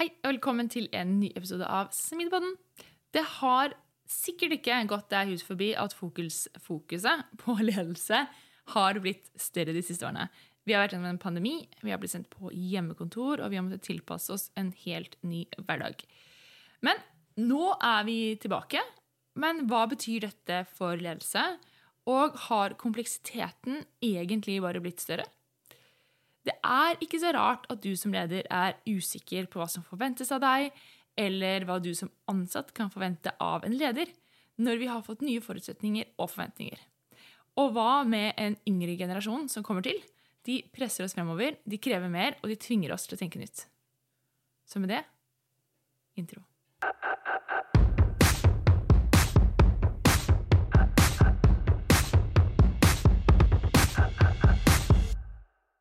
Hei, og velkommen til en ny episode av Smidepodden. Det har sikkert ikke gått deg hus forbi at fokus, fokuset på ledelse har blitt større de siste årene. Vi har vært gjennom en pandemi, vi har blitt sendt på hjemmekontor, og vi har måttet tilpasse oss en helt ny hverdag. Men nå er vi tilbake. Men hva betyr dette for ledelse? Og har kompleksiteten egentlig bare blitt større? Det er ikke så rart at du som leder er usikker på hva som forventes av deg, eller hva du som ansatt kan forvente av en leder, når vi har fått nye forutsetninger og forventninger. Og hva med en yngre generasjon som kommer til? De presser oss fremover, de krever mer, og de tvinger oss til å tenke nytt. Så med det intro.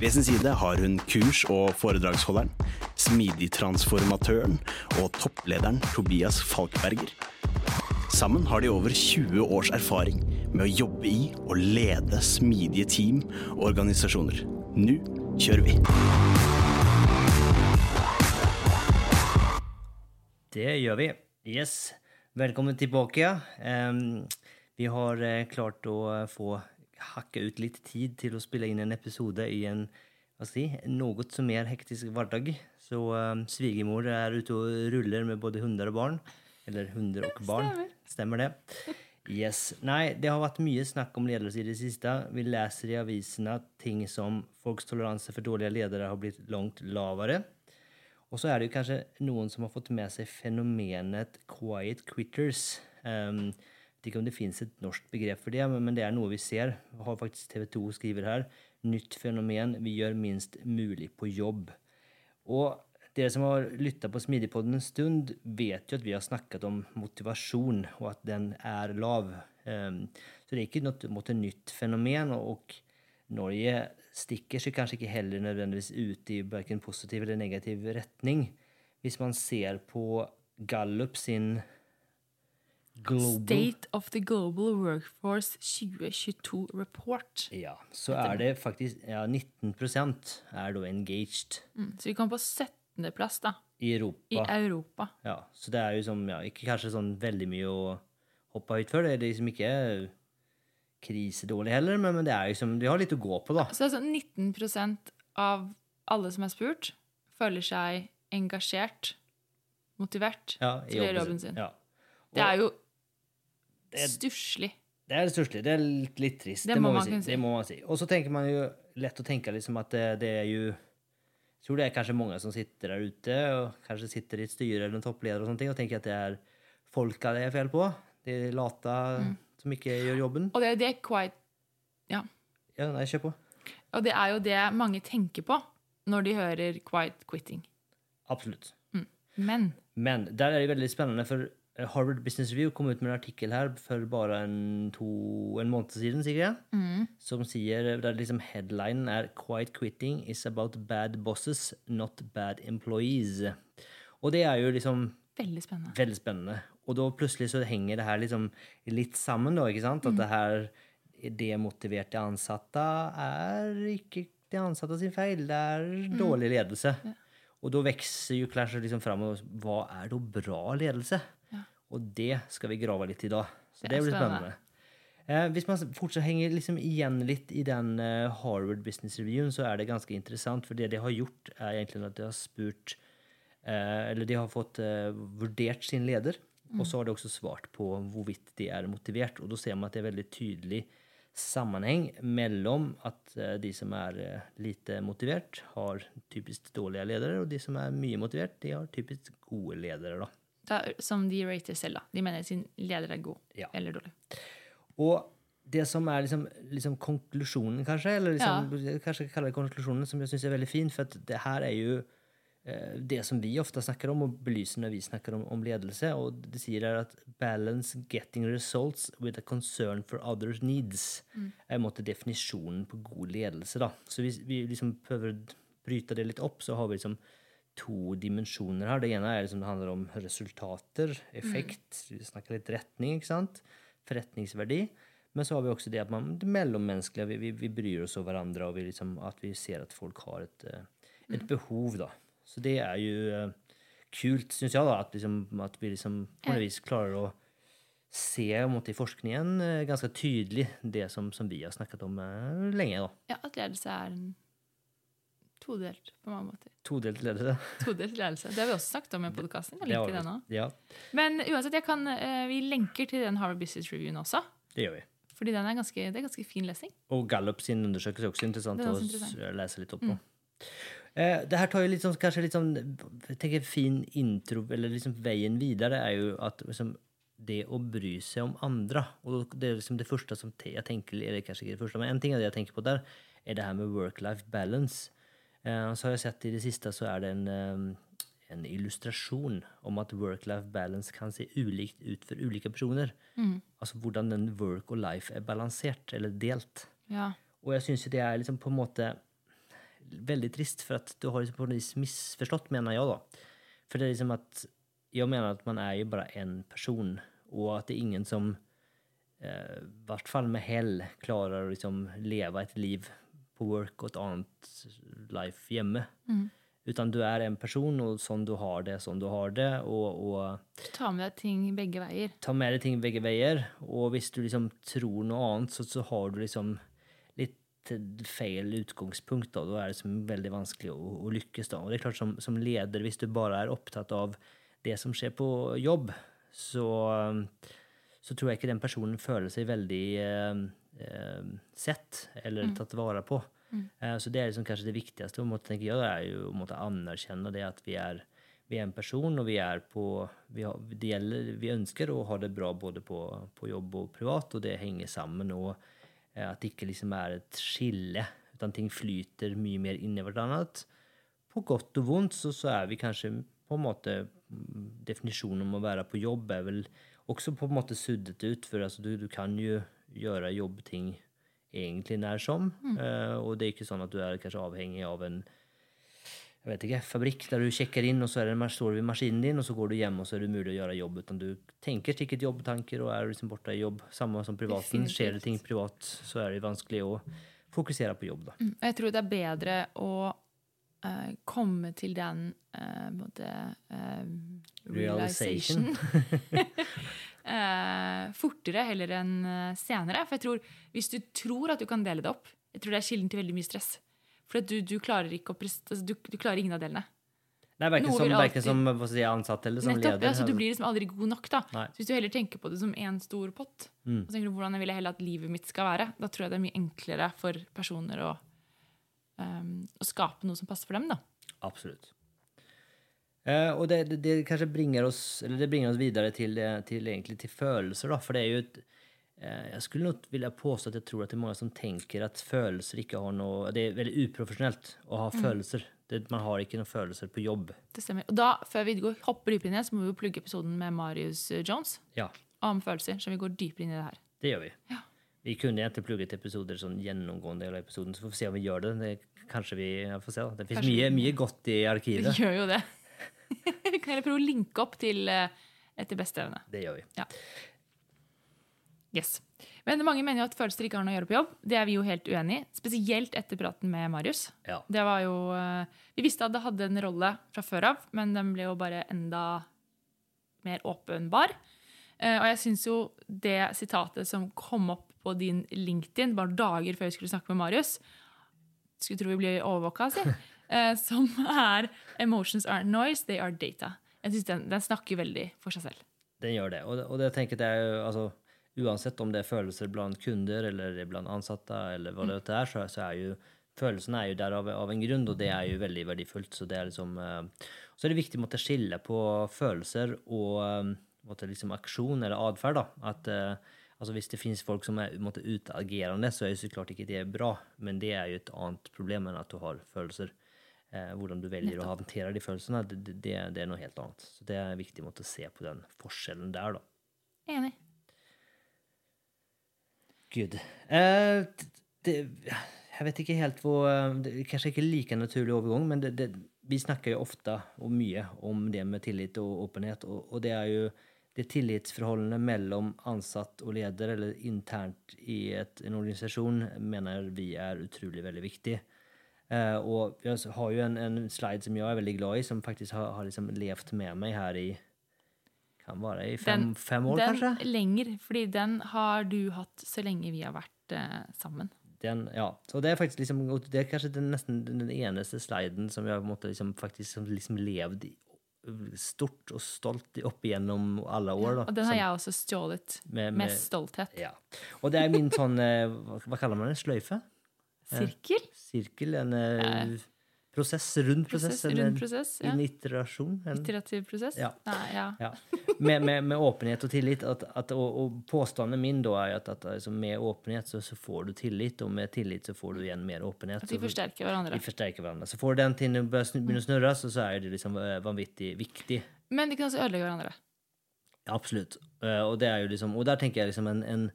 ved sin side har hun kurs- og foredragsholderen, smidigtransformatøren og topplederen Tobias Falkberger. Sammen har de over 20 års erfaring med å jobbe i og lede smidige team og organisasjoner. Nå kjører vi! Det gjør vi. Yes. Velkommen tilbake. Um, vi har uh, klart å få hacka ut litt tid til å spille inn en episode i en hva skal jeg si, noe som mer hektisk hverdag. Så uh, svigermor er ute og ruller med både hunder og barn. Eller hunder og barn. Stemmer. Stemmer det. Yes. Nei, det har vært mye snakk om ledelse i det siste. Vi leser i avisene ting som folks toleranse for dårlige ledere har blitt langt lavere. Og så er det jo kanskje noen som har fått med seg fenomenet quiet quitters. Um, ikke om det finnes et norsk begrep for det, men det er noe vi ser. Har faktisk TV 2 skriver her. Nytt fenomen. Vi gjør minst mulig på jobb. Og dere som har lytta på Smidigpodden en stund, vet jo at vi har snakket om motivasjon, og at den er lav. Um, så det er ikke noe mot et nytt fenomen. og Norge stikker seg kanskje ikke heller nødvendigvis ut i verken positiv eller negativ retning. Hvis man ser på Gallup sin Global State of the Global Workforce 2022 Report. Ja, så er det faktisk ja, 19% er da engaged Mm, så vi kom på 17. plass da, i Europa. i Europa. Ja, så det er jo som, ja, ikke kanskje sånn veldig mye å hoppe høyt for. Det er liksom ikke krisedårlig heller, men, men det er liksom, de har litt å gå på, da. Så altså 19% av alle som er spurt, føler seg engasjert, motivert Ja, til å gjøre jobben sin. Ja. Det er jo stusslig. Det er stusslig. Det er litt, litt trist. Det Det, må man kunne si. det må man si. Og så tenker man jo lett å tenke liksom at det, det er jo Jeg tror det er kanskje mange som sitter der ute, og kanskje sitter i et styre eller en toppleder og sånne ting, og tenker at det er folka det er feil på. De lata Mm. som ikke gjør jobben. Og det er det quite Ja. Ja, nei, kjør på. Og det er jo det mange tenker på når de hører quiet quitting. Absolutt. Men Men der er det veldig spennende, for Harvard Business Review kom ut med en artikkel her for bare en, to, en måned siden, sikkert, som sier der liksom headlinen er 'Quiet quitting is about bad bosses, not bad employees'. Og det er jo liksom veldig spennende. veldig spennende. Og da plutselig så henger det her liksom litt sammen, da, ikke sant? At det her demotiverte ansatte er ikke de ansatte sin feil, det er dårlig ledelse. Og da vokser jo Clash liksom fram og hva er da bra ledelse? Og det skal vi grave litt i da. Så Det det, blir spennende. Eh, hvis man fortsatt henger liksom igjen litt i den eh, Harvard Business Reviewen, så er det ganske interessant, for det de har gjort, er egentlig at de har spurt eh, Eller de har fått eh, vurdert sin leder, og så har de også svart på hvorvidt de er motivert. Og da ser man at det er veldig tydelig sammenheng mellom at eh, de som er eh, lite motivert, har typisk dårlige ledere, og de som er mye motivert, de har typisk gode ledere. da. Da, som de rater selv, da. De mener sin leder er god Ja. eller dårlig. Og det som er liksom, liksom konklusjonen, kanskje, eller liksom, kanskje kalle det konklusjonen, som jeg syns er veldig fin, for det her er jo eh, det som vi ofte snakker om, og belyser når vi snakker om, om ledelse. Og det sier her at 'balance getting results with a concern for others' needs' er i en måte definisjonen på god ledelse. da. Så hvis vi liksom prøver å bryte det litt opp, så har vi liksom to dimensjoner her. Det ene er liksom, det handler om resultater, effekt, vi snakker litt retning, ikke sant? forretningsverdi. Men så har vi også det at man, det mellommenneskelige, vi, vi, vi bryr oss om hverandre, og vi liksom, at vi ser at folk har et, et mm. behov. da. Så det er jo eh, kult, syns jeg, da, at, liksom, at vi liksom på noe vis klarer å se i forskningen eh, ganske tydelig det som, som vi har snakket om eh, lenge. da. Ja, at ledelse er en todelt på mange måter. Todelt ledelse. Todelt ledelse. Det har vi også snakket om i podkasten. Ja, Men uansett, kan, eh, vi lenker til den Harvard Business Reviewen også. det gjør vi. Fordi den er ganske, det er ganske fin lesning. Og Gallup sin undersøkelse er også interessant er også interessant. å lese litt opp på. Eh, det her tar jo sånn, kanskje litt sånn jeg tenker fin intro, eller liksom veien videre er jo at liksom, det å bry seg om andre Og det er liksom det første som jeg tenker Eller kanskje ikke det første, men en ting av det jeg tenker på der, er det her med work-life balance. Eh, så har jeg sett i det siste så er det en, eh, en illustrasjon om at work-life balance kan se ulikt ut for ulike personer. Altså hvordan den work og life er balansert, eller delt. Ja. Og jeg syns det er liksom på en måte veldig trist, for at du har liksom på en vis misforstått, mener jeg, da. For det er liksom at Jeg mener at man er jo bare én person, og at det er ingen som eh, i hvert fall med hell klarer å liksom leve et liv på work og et annet life hjemme. Utan du er en person, og sånn du har det, sånn du har det. Og, og Du tar med deg ting begge veier. ta med deg ting begge veier. Og hvis du liksom tror noe annet, så, så har du liksom litt feil utgangspunkt. Da, da er det liksom veldig vanskelig å, å lykkes. Da. Og det er klart, som, som leder, hvis du bare er opptatt av det som skjer på jobb, så, så tror jeg ikke den personen føler seg veldig eh, sett eller tatt vare på. Eh, så det er liksom kanskje det viktigste, og måtte, tenker jeg, er jo å måtte anerkjenne det at vi er vi er en person, og vi er på vi, har, gjelder, vi ønsker å ha det bra både på, på jobb og privat, og det henger sammen. Og eh, at det ikke liksom er et skille, utan ting flyter mye mer inn i hverandre. På godt og vondt så, så er vi kanskje på en måte mm, Definisjonen om å være på jobb er vel også på en måte suddet ut, for altså, du, du kan jo gjøre jobbting egentlig nær som, eh, og det er ikke sånn at du er kanskje avhengig av en jeg vet ikke, fabrikk der du sjekker inn, og så er det, står du ved maskinen din, og så går du hjem, og så er det mulig å gjøre jobb. Utan du tenker sikkert jobbtanker og er liksom borte i jobb. Samme som privaten. Skjer det ting privat, så er det vanskelig å fokusere på jobb, da. Og jeg tror det er bedre å uh, komme til den uh, måte, uh, eh, Realization. eh, fortere heller enn eh, senere. For jeg tror, hvis du tror at du kan dele det opp, jeg tror det er kilden til veldig mye stress. For du, du klarer ikke å prest, altså, du, du klarer ingen av delene. Er verken som, alltid- som si, ansatt eller som Nettopp, leder. ja, så Du blir liksom aldri god nok. da. Nei. Så Hvis du heller tenker på det som én stor pott, Mm. og tenker du hvordan jeg vil heller at livet mitt skal være, da tror jeg det er mye enklere for personer å, um, å skape noe som passer for dem. da. Absolutt. Eh, og det, det, det kanskje bringer oss, eller det bringer oss videre til, til, egentlig til følelser, da. For det er jo et eh, Jeg skulle nok ville påstå at jeg tror at det er mange som tenker at følelser ikke har noe Det er veldig uprofesjonelt å ha følelser. Det, man har ikke noen følelser på jobb. Det stemmer. Og da, Før vi går, hopper dypere inn i det, så må vi jo plugge episoden med Marius eh, Jones Ja, om følelser. Så vi går dypere inn i det her. det gjør vi. Ja. Vi kunne egentlig plugget episoder sånn gjennomgående episoden, så får vi se om vi gjør det. det kanskje vi får se. da. Det fins mye, mye godt i Vi arkivet. gjør jo det. Vi kan heller prøve å linke opp til eh, etter beste evne. Det gjør vi. Yes. Men mange mener jo at følelser ikke har noe å gjøre på jobb. Det er vi jo helt uenig i. Spesielt etter praten med Marius. Ja. Det var jo, eh, vi visste at det hadde en rolle fra før av, men den ble jo bare enda mer åpenbar. Eh, Og jeg syns jo det sitatet som kom opp på din LinkedIn bare dager før vi skulle snakke med Marius Skulle tro vi ble overvåka, si. Eh, Som er 'Emotions are noise, they are data'. Jeg synes den, den snakker veldig for seg selv. Den gjør det. Og, og det, tenker jeg altså, uansett om det er følelser blant kunder eller blant ansatte, eller hva det er, så, så er jo følelsene er jo der av, av en grunn, og det er jo veldig verdifullt. Så det er liksom eh, så er det viktig å skille på følelser og eh, måtte, liksom, aksjon eller atferd. At eh, altså, hvis det finnes folk som er måtte, utagerende, så er jo så klart ikke det bra. Men det er jo et annet problem enn at du har følelser. Eh, hvordan du velger Nettopp. å håndtere de følelsene, det, det, det, er noe helt annet. Så det er viktig å se på den forskjellen der, da. Enig. Gud. Eh, det, jeg vet ikke helt hvor eh, det er Kanskje ikke like naturlig overgang, men vi snakker jo ofte og mye om det med tillit og åpenhet. Og, og det er jo det tillitsforholdene mellom ansatt og leder, eller internt i et, en organisasjon, mener vi er utrolig veldig viktig. Uh, og jeg har jo en, en, slide som jeg er veldig glad i, som faktisk har, har liksom levd med meg her i kan være i fem, den, fem år, den kanskje? Lenger, fordi den har du hatt så lenge vi har vært uh, sammen. Den, ja. Så det er faktisk liksom, det er kanskje den, nesten den eneste sliden som jeg måtte liksom, faktisk liksom levd stort og stolt opp igjennom alle år. Da, og den har som, jeg også stjålet med, med, med, stolthet. Ja. Og det er min sånn eh, Hva kaller man det? Sløyfe? Sirkel? Eh, sirkel, en eh, prosess, rund prosess. prosess rund prosess ja. En iterasjon. En, Iterativ prosess? Ja. Nei, ja. ja. Med, med, med, åpenhet og tillit. At, at, og, og, påstanden min da er at, at altså, med åpenhet så, så, får du tillit, og med tillit så får du igjen mer åpenhet. At de forsterker hverandre. De forsterker hverandre. Så får du den til å begynne å snurre, så, så er det liksom eh, vanvittig viktig. Men de kan også ødelegge hverandre. Ja, absolutt. Uh, og, liksom, og der tenker jeg liksom en, en,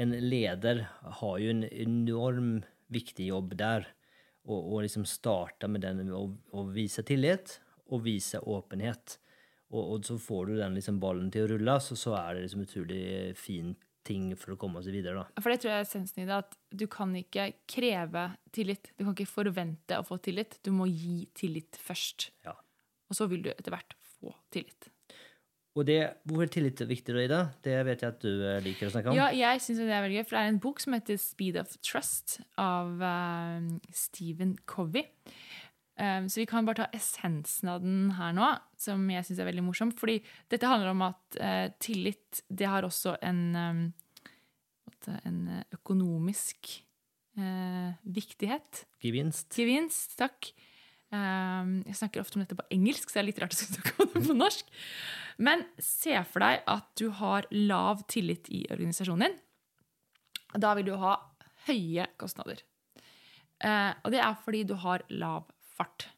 en leder har jo en enorm viktig jobb der og, og liksom starte med den å, vise tillit og vise åpenhet. Og, og, så får du den liksom ballen til å rulle, så, så er det liksom utrolig fin ting for å komme seg videre. da. For det tror jeg er essensen i det, at du kan ikke kreve tillit. Du kan ikke forvente å få tillit. Du må gi tillit først. Ja. Og så vil du etter hvert få tillit. Og det, Hvorfor tillit er viktig, Ida? Det vet jeg at du eh, liker å snakke om. Ja, jeg synes det er veldig gøy, for det er en bok som heter Speed of Trust av uh, Stephen Covey. Um, så vi kan bare ta essensen av den her nå, som jeg syns er veldig morsom. Fordi dette handler om at uh, tillit, det har også en, um, en økonomisk uh, viktighet. Gevinst. Gevinst, takk. Um, jeg snakker ofte om dette på engelsk, så det er litt rart å snakke om det på norsk. Men se for deg at du har lav tillit i organisasjonen din. Da vil du ha høye kostnader. Eh, og det er fordi du har lav fart.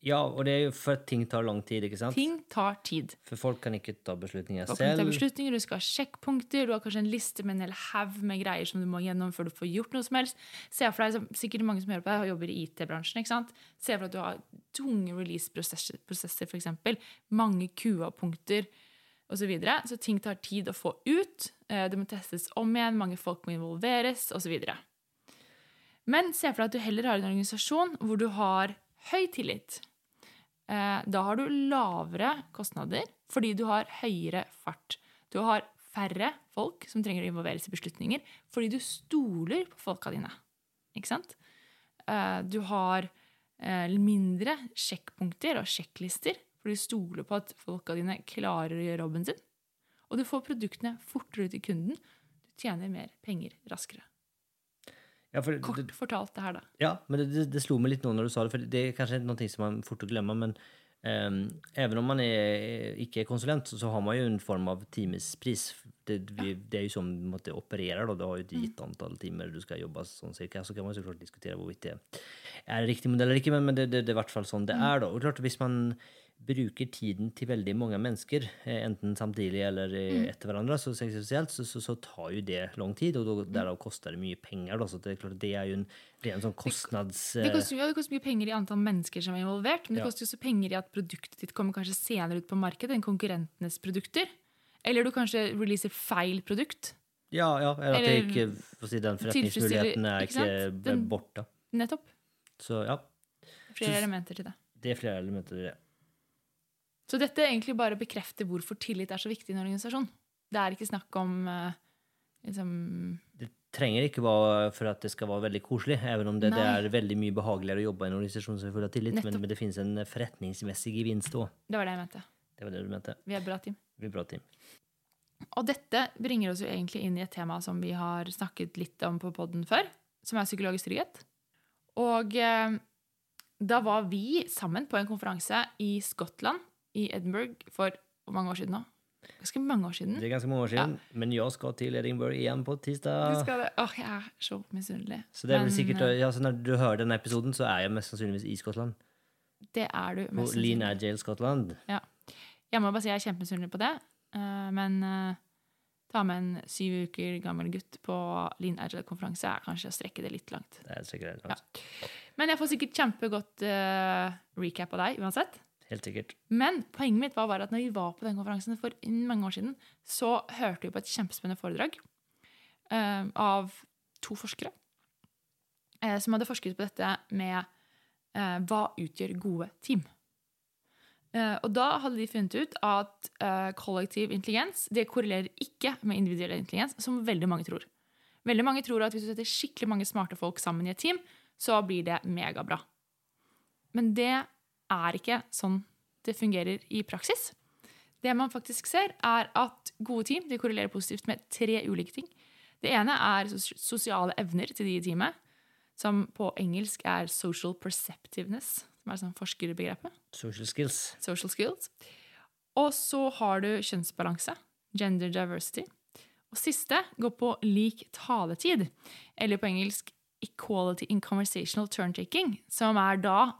Ja, og det er jo for at ting tar lang tid, ikke sant? Ting tar tid. For folk kan ikke ta beslutninger folk selv. Kan ta beslutninger, Du skal ha sjekkpunkter, du har kanskje en liste med en hel haug med greier som du må gjennom før du får gjort noe som helst. Se for deg, Sikkert mange som hører på deg, jobber i IT-bransjen. ikke sant? Se for deg at du har tunge release-prosesser, f.eks. Mange QA-punkter osv. Så, videre. så ting tar tid å få ut. Eh, det må testes om igjen, mange folk må involveres osv. Men se for deg at du heller har en organisasjon hvor du har høy tillit da har du lavere kostnader fordi du har høyere fart. Du har færre folk som trenger å involveres i beslutninger fordi du stoler på folka dine. Ikke sant? Eh, du har eh, mindre sjekkpunkter og sjekklister fordi du stoler på at folka dine klarer å gjøre jobben sin. Og du får produktene fortere ut til kunden. Du tjener mer penger raskere. Ja, for, Kort det, fortalt det her, da. Ja, men det, det, det, slo meg litt nå når du sa det, for det er kanskje noe som man fort glemmer. Men um, even om man er, ikke er konsulent, så, har man jo en form av timespris. Det, vi, det er jo sånn man opererer. Da. Du har jo et gitt mm. antall timer du skal jobbe sånn cirka. Så kan man så klart diskutere hvorvidt det er riktig modell eller ikke, men, men det, det, er i hvert fall sånn det mm. er. da. Og klart, hvis man bruker tiden til veldig mange mennesker, eh, enten samtidig eller mm. etter hverandre, så, så, så, så, tar jo det lang tid, og derav koster det mye penger. Da, så det er klart det er jo en ren sånn kostnads... Det koster, ja, det koster mye penger i antall mennesker som er involvert, men det ja. koster også penger i at produktet ditt kommer kanskje senere ut på markedet enn konkurrentenes produkter. Eller du kanskje releaser feil produkt. Ja, ja eller at det ikke, si, den forretningsmuligheten er ikke, ikke borte. Nettopp. Så ja. Flere elementer til det. Det er flere elementer til det. Så dette egentlig bare bekrefter hvorfor tillit er så viktig i en organisasjon. Det er ikke snakk om uh, liksom Det trenger ikke være for at det skal være veldig koselig, even om det, det er veldig mye behageligere å jobbe i en organisasjon som er full av tillit, men, men, det finnes en forretningsmessig gevinst òg. Det var det jeg mente. Det var det du mente. Vi er bra team. Vi er bra team. Og dette bringer oss jo egentlig inn i et tema som vi har snakket litt om på podden før, som er psykologisk trygghet. Og eh, da var vi sammen på en konferanse i Skottland, i Edinburgh, for hvor mange år siden nå? Ganske mange år siden. Det er ganske mange år sedan, men jeg skal til Edinburgh igjen på Du tisdag. skal det. Åh, jeg er så misunnelig. Så det er vel Men, säkert, eh, ja, så Når du hører denne episoden så er jeg mest sannsynligvis i Skottland. Det er du På sannsynlig. Lean. Agile Skottland. Jeg må bare si jeg er kjempemisunnelig på det. eh, Men eh, ta med en syv uker gammel gutt på Lean Agile-konferanse er kanskje å strekke det litt langt. Det er sikkert langt. Ja. Men jeg får sikkert kjempegodt recap av deg uansett. Helt sikkert. Men poenget mitt var bare at når vi var på den konferansen for mange år siden, så hørte vi på et kjempespennende foredrag uh, av to forskere uh, som hadde forsket på dette med uh, hva utgjør gode team. Og da hadde de funnet ut at kollektiv intelligens det korrelerer ikke med individuell intelligens, som veldig mange tror. Veldig mange tror at hvis du setter skikkelig mange smarte folk sammen i et team, så blir det megabra. Men det er ikke sånn det fungerer i praksis. Det man faktisk ser, er at gode team de korrelerer positivt med tre ulike ting. Det ene er sosiale evner til de i teamet, som på engelsk er social perceptiveness, som er sånn forskerbegrepet. Social skills. Social skills. Og så har du kjønnsbalanse, gender diversity. Og siste går på lik taletid, eller på engelsk equality in conversational turn-taking, som er da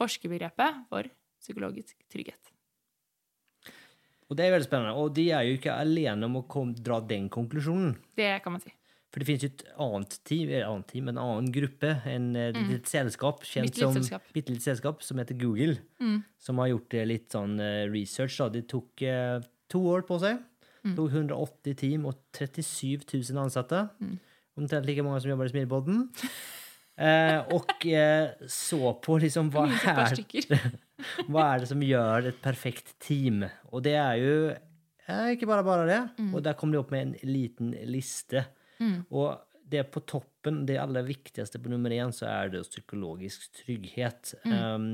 forskerbegrepet for psykologisk trygghet. Og det er veldig spennende, og de er jo ikke alene om å kom, dra den konklusjonen. Det kan man si. For det finnes jo et annet team, annat team, en annen gruppe, en mm. selskap, sällskap känt Bittelitet som Bitte bittelitet selskap, som heter Google. Som har gjort litt sånn eh, research. Da. De tok eh, to år på seg. Det Tok 180 team og 37 000 ansatta. Omtrent like mange som jobber i Smidpodden. Eh, och eh, så på liksom hva stykker. Hva er det som gjør et perfekt team? Og det er jo eh, ikke bare bare det. Og der kom de opp med en liten liste. Og det på toppen, det aller viktigste på nummer én, så er det psykologisk trygghet. Um,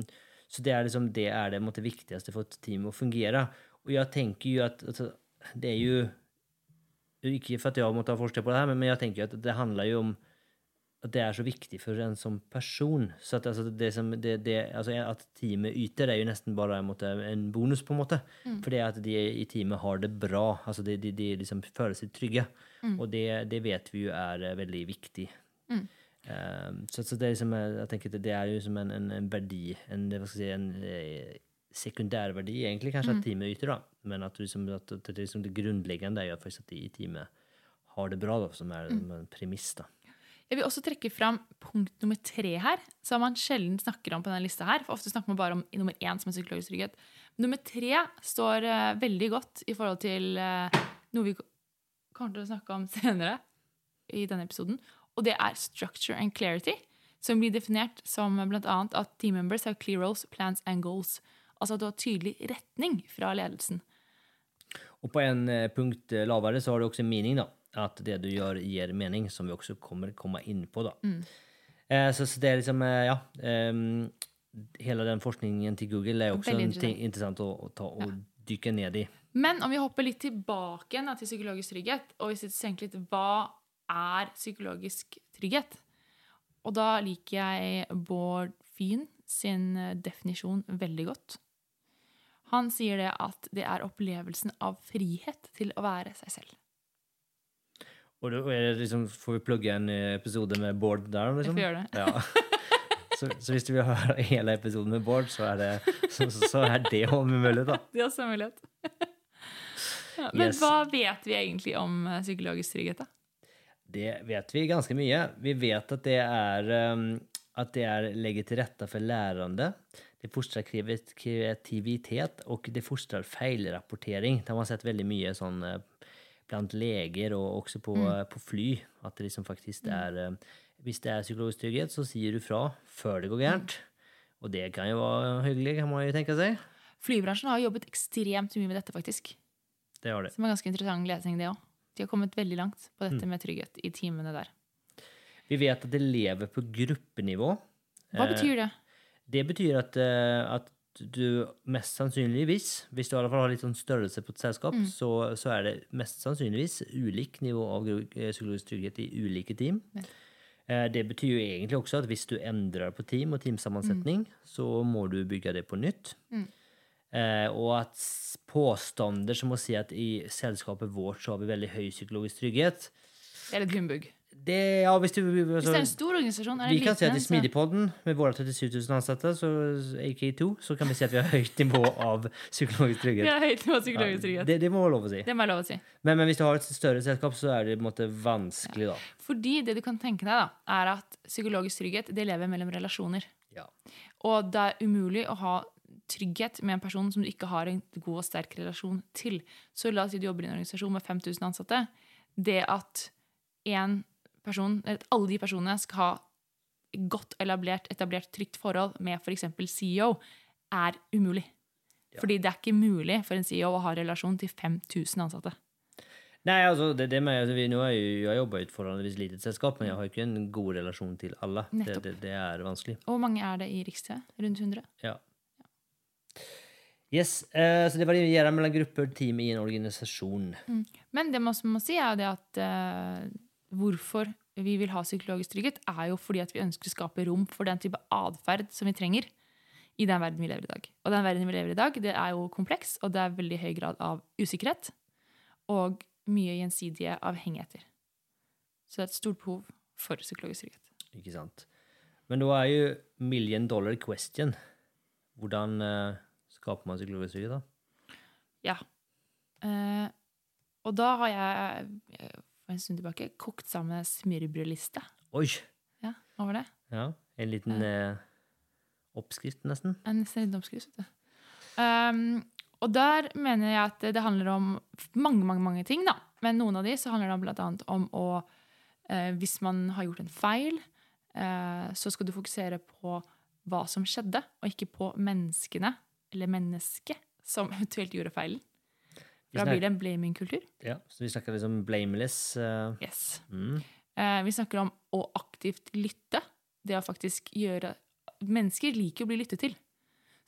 så det er liksom det er det, måtte, viktigste for et team å fungere. Og jeg tenker jo at altså, det er jo Ikke for at jeg måtte ha forsket på det her, men, men jeg tenker jo at det handler jo om at det er så viktig for en som person. Så at, altså, det som, det, det, altså, at teamet yter, er jo nesten bare en, måte, en bonus, på en måte. For det at de i teamet har det bra. Altså, de, de, de liksom føler seg trygge. Og det, det vet vi jo er eh, veldig viktig. Um, så, så det er liksom, eh, jeg tenker at det er jo som en, en, en verdi, en, hva skal jeg si, en eh, sekundærverdi, egentlig, kanskje, at teamet yter. da. Men at, liksom, at, at det, liksom, det grunnleggende er jo at de i teamet har det bra, da, som er en premiss. da. Jeg vil også trekke fram punkt nummer tre her, som man sjelden snakker om på denne lista her. For ofte snakker man bare om nummer én, som er psykologisk trygghet. Nummer tre står uh, veldig godt i forhold til uh, noe vi kommer til å snakke om senere i denne episoden. Og det er structure and clarity, som blir definert som annet at team members have clear roles, plans and goals. Altså at du har tydelig retning fra ledelsen. Og på en eh, punkt lavere så har du også mening, da. At det du gjør, gir mening, som vi også kommer komme inn på, da. Eh, så, så det er liksom, eh, ja ehm, Hele den forskningen til Google er også Veldig en ting interessant å, å ta og dykke ned i. Men om vi hopper litt tilbake igjen til psykologisk trygghet, og hvis vi tenker litt hva er psykologisk trygghet? Og da liker jeg Bård Fyn sin eh, definisjon veldig godt. Han sier det at det er opplevelsen av frihet til å være seg selv. Og det liksom, får vi plugge en eh, episode med Bård der? Liksom? Vi får gjøre det. Ja. Så, så hvis du vil høre hele episoden med Bård, så er det, så, så, er det om mulighet, da. Det er også en mulighet. ja, men Yes. hva vet vi egentlig om eh, psykologisk trygghet, da? Det vet vi ganske mye. Vi vet at det er um, at det er legger til rette for lærende. Det fostrer kreativitet, og det fostrer feilrapportering. Det har man sett veldig mye sånn eh, blant leger og også på, mm. på fly. At det liksom faktisk er eh, Hvis det er psykologisk trygghet, så sier du fra før det går gærent. Og det kan jo være hyggelig, kan man jo tenke seg. Flybransjen har jobbet ekstremt mye med dette, faktisk. Det har det. Som er ganske interessant lesning, det òg. De har kommet veldig langt på Mm. dette med trygghet i timene der. Vi vet at det lever på gruppenivå. Hva Eh, betyr det? Det betyr at, eh, at du mest sannsynligvis, hvis du i alle fall har litt sånn størrelse på et selskap, så, så er det mest sannsynligvis ulik nivå av eh, psykologisk trygghet i ulike team. Ja. Det betyr jo egentlig også at hvis du endrer på team og teamsammensetning, så må du bygge det på nytt. Eh, og at påstander som å si at i selskapet vårt så har vi veldig høy psykologisk trygghet Det er litt humbug. Det, ja, hvis du, Hvis det er en altså, stor organisasjon, er vi kan si at i Smidigpodden, med våre 37 000 ansatte, så AK2, så kan vi si at vi har høyt nivå av psykologisk trygghet. har høyt nivå av psykologisk trygghet. det, det må være lov å si. Det må lov å si. Men, men hvis du har et større selskap, så er det på en måte vanskelig, da. Fordi det du kan tenke deg, da, er at psykologisk trygghet det lever mellom relasjoner. Ja. Og det er umulig å ha trygghet med en person som du ikke har en god og sterk relasjon til. Så la oss si du jobber i en organisasjon med 5000 ansatte. Det at en person, alle de personene skal ha godt etablert, etablert trygt forhold med f.eks. CEO, er umulig. Fordi det er ikke mulig for en CEO å ha relasjon til 5000 ansatte. Nei, altså, det, det med, altså, vi, nå er jo, jeg jobber i et forholdsvis lite selskap, men jeg har ikke en god relasjon til alle. Det, det, det er vanskelig. Og hvor mange er det i Riks-TV? Rundt 100? Ja. Yes, eh, så det varierer mellom grupper team i en organisasjon. Men det man må si er jo det at eh, hvorfor vi vil ha psykologisk trygghet, er jo fordi at vi ønsker å skape rom for den type atferd som vi trenger i den verden vi lever i dag. Og den verden vi lever i i dag, det er jo kompleks, og det er veldig høy grad av usikkerhet og mye gjensidige avhengigheter. Så det er et stort behov for psykologisk trygghet. Ikke sant? Men da er jo million dollar question. Hvordan uh, skaper man psykologisk trygghet, da? Ja. Uh, og da har jeg eh, for en stund tilbake kokt sammen en smørbrødliste. Oi! Ja, hva var det? Ja, en liten eh, oppskrift, nesten. En liten oppskrift, vet du. Um, og der mener jeg at det handler om mange, mange, mange ting, da. Men noen av de så handler det annet om å eh, Hvis man har gjort en feil, eh, så skal du fokusere på hva som skjedde, og ikke på menneskene, eller mennesket, som eventuelt gjorde feilen. For da blir det en blaming-kultur. Ja, så vi snakker liksom blameless. Uh, Yes. mm. Uh, vi snakker om å aktivt lytte. Det å faktisk gjøre Mennesker liker å bli lyttet til.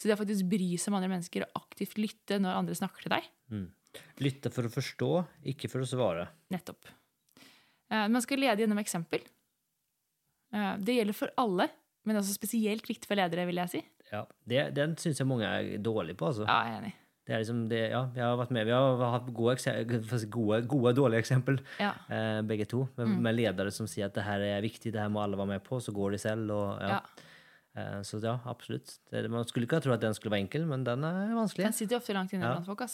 Så det å faktisk bry seg om andre mennesker og aktivt lytte når andre snakker til deg, Lytte for å forstå, ikke for å svare. nettopp. Uh, man skal lede gjennom eksempel. Det gjelder for alle, men også spesielt viktig for ledere, vil jeg si. Ja, det, Den syns jeg mange er dårlige på. altså. Ja, jeg er enig. Det er liksom det, ja, vi har vært med, Vi har hatt gode, gode, gode og dårlige eksempel, Ja. eh, begge to. Med, med ledere som sier at det her er viktig, det her må alle være med på, så går de selv. og ja. Eh, så ja, absolutt. Det, man skulle ikke tro at den skulle være enkel, men den er vanskelig. Den sitter ofte langt inne blant folk.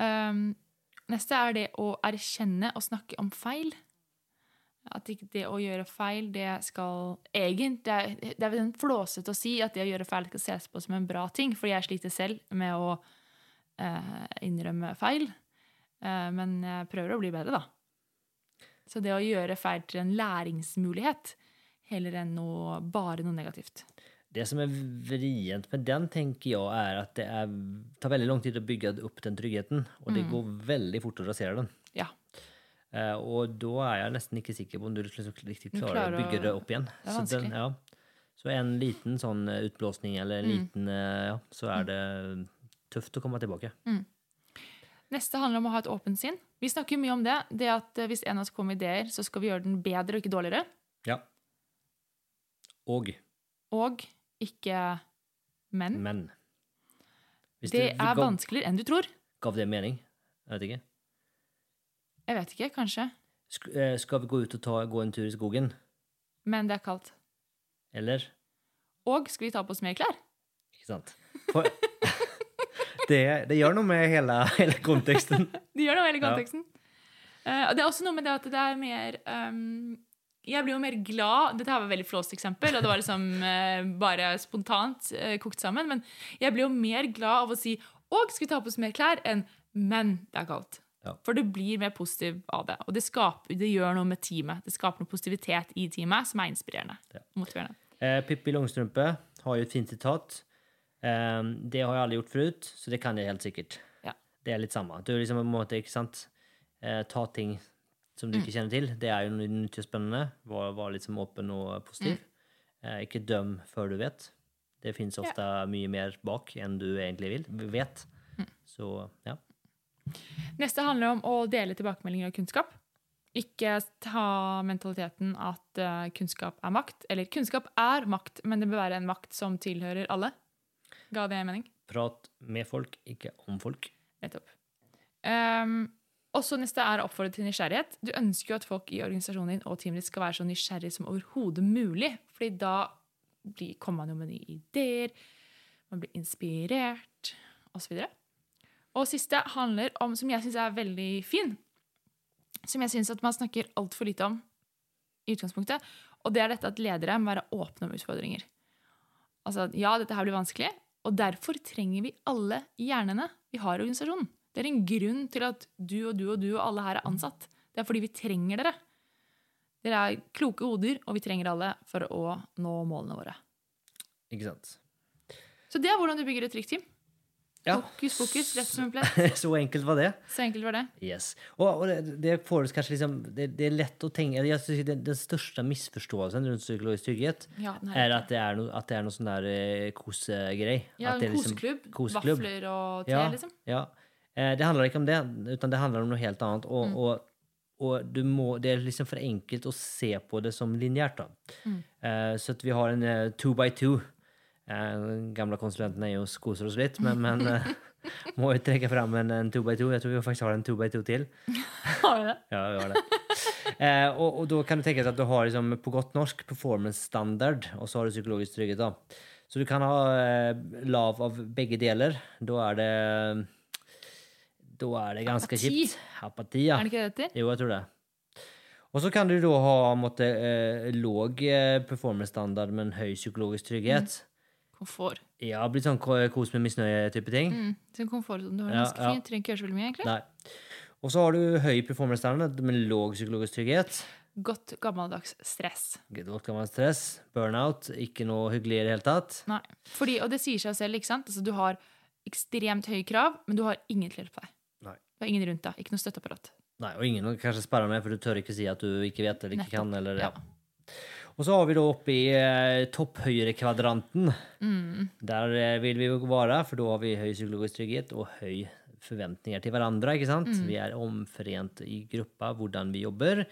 Um, neste er det å erkjenne og snakke om feil. At ikke det å gjøre feil, det skal egentlig Det er, det er flåsete å si at det å gjøre feil skal ses på som en bra ting, fordi jeg sliter selv med å eh, innrømme feil. Eh, men jeg prøver å bli bedre, da. Så det å gjøre feil til en læringsmulighet heller enn noe, bare noe negativt. Det som er vrient med den, tenker jeg, er at det er, tar veldig lang tid å bygge opp den tryggheten, og det går veldig fort å rasere den. Ja. Eh, og da er jeg nesten ikke sikker på om du liksom riktig klarer, klarer å bygge det opp igjen. Det så, den, ja. så en liten sånn eh, utblåsning, eller en liten eh, Ja, så er det tøft å komme tilbake. Neste handler om å ha et åpent sinn. Vi snakker mye om det. Det at Hvis en av oss kommer med ideer, så skal vi gjøre den bedre og ikke dårligere. Ja. Og Og ikke men. men. Det du er gav, vanskeligere enn du tror. gav det mening? Jeg vet ikke. Jeg vet ikke, kanskje. Sk eh, skal vi gå ut og ta, gå en tur i skogen? Men det er kaldt. Eller? Og skal vi ta på oss mer klær? Ikke sant? For, det, det gjør noe med hele, hele konteksten. Det gjør noe med hele Ja. konteksten. Eh, og det er også noe med det at det er mer um, Jeg blir jo mer glad Dette her var et veldig flåst eksempel, og det var liksom uh, bare spontant uh, kokt sammen. Men jeg blir jo mer glad av å si 'Og skal vi ta på oss mer klær?' enn 'men det er kaldt'. Ja. For du blir mer positiv av det. Og det, skaper, det gjør noe med teamet. Det skaper noe positivitet i teamet som er inspirerende. Ja. og motiverende. Eh, Pippi Longstrumpe har jo et fint sitat. Eh, det har jeg aldri gjort forut, så det kan jeg helt sikkert. Ja. Det er litt samme. Du liksom på en måte, ikke sant, eh, ta ting som du Mm. ikke kjenner til. Det er jo noe nytt og spennende. Var, var litt åpen og positiv. Mm. Eh, ikke døm før du vet. Det fins ofte mye mer bak enn du egentlig vil, vet. Så ja. Neste handler om å dele tilbakemeldinger og kunnskap. Ikke ta mentaliteten at eh, kunnskap er makt. Eller kunnskap er makt, men det bør være en makt som tilhører alle. Ga det mening? Prat med folk, ikke om folk. Nettopp. Um, også neste er å oppfordre til nysgjerrighet. Du ønsker jo at folk i organisasjonen din og teamet ditt skal være så nysgjerrige som overhodet mulig. fordi da kommer man jo med nye ideer, man blir inspirert, osv. Og siste handler om, som jeg syns er veldig fin, som jeg syns at man snakker altfor lite om i utgangspunktet, og det er dette at ledere må være åpne om utfordringer. Altså, ja, dette her blir vanskelig, og derfor trenger vi alle hjernene vi har i organisasjonen. Det er en grunn til at du og du og du og alle her er ansatt. Det er fordi vi trenger dere. Dere er kloke hoder, og vi trenger alle for å nå målene våre. Ikke sant? Så det er hvordan du bygger et trygt team. Ja. Fokus, fokus, rett som en plett. Så enkelt var det. Så enkelt var det. Yes. Og, og det, det liksom det, det er lett å tenke jeg synes Den, den største misforståelsen rundt psykologisk trygghet Ja, er, er at det er noe, at det er noe sånn der uh, kosegrej. Ja, det en liksom- koseklubb. Vafler og te, Ja, liksom. ja. Eh, det handler ikke om det, utan det handler om noe helt annet. Og, Mm. og, og du må, det er liksom for enkelt å se på det som lineært. Mm. Eh, så vi har en uh, two by two. Eh, gamle konsulenten er jo koser oss litt, men, men eh, må jo trekke fram en, en 2x2. Jeg tror vi faktisk har en 2x2 til. Har vi det? Ja, vi har det. Eh, og, og da kan du tenke deg at du har liksom, på godt norsk performance standard, og så har du psykologisk trygghet. da. Så du kan ha eh, lav av begge deler. Da er det Da er det ganske Apati. kjipt. Apati, ja. Er det ikke det det heter? Jo, jeg tror det. Og så kan du da ha måtte, eh, låg eh, performance standard, men høy psykologisk trygghet. Komfort. Ja, blitt sånn kos med misnøye-type ting. Mm. Sånn komfort som du har Ja, ganske ja. fint. Trenger ikke gjøre så veldig mye, egentlig. Nei. Og så har du høy performance standard, med låg psykologisk trygghet. Godt gammeldags stress. Godt gammeldags stress, burnout, ikke noe hyggelig i det hele tatt. Nei. Fordi, og det sier seg selv, ikke sant? Altså, du har ekstremt høye krav, men du har ingen til å hjelpe deg. Nei. Du har ingen rundt deg. Ikke noe støtteapparat. Nei, og ingen kanskje sperrer med, for du tør ikke si at du ikke vet eller ikke Nettopp. kan. Eller, ja. Ja. Og så har vi da oppe i eh, topphøyrekvadranten. Mm. Der eh, vil vi jo være, for da har vi høy psykologisk trygghet og høy forventninger til hverandre. ikke sant? Mm. Vi er omforent i gruppa hvordan vi jobber,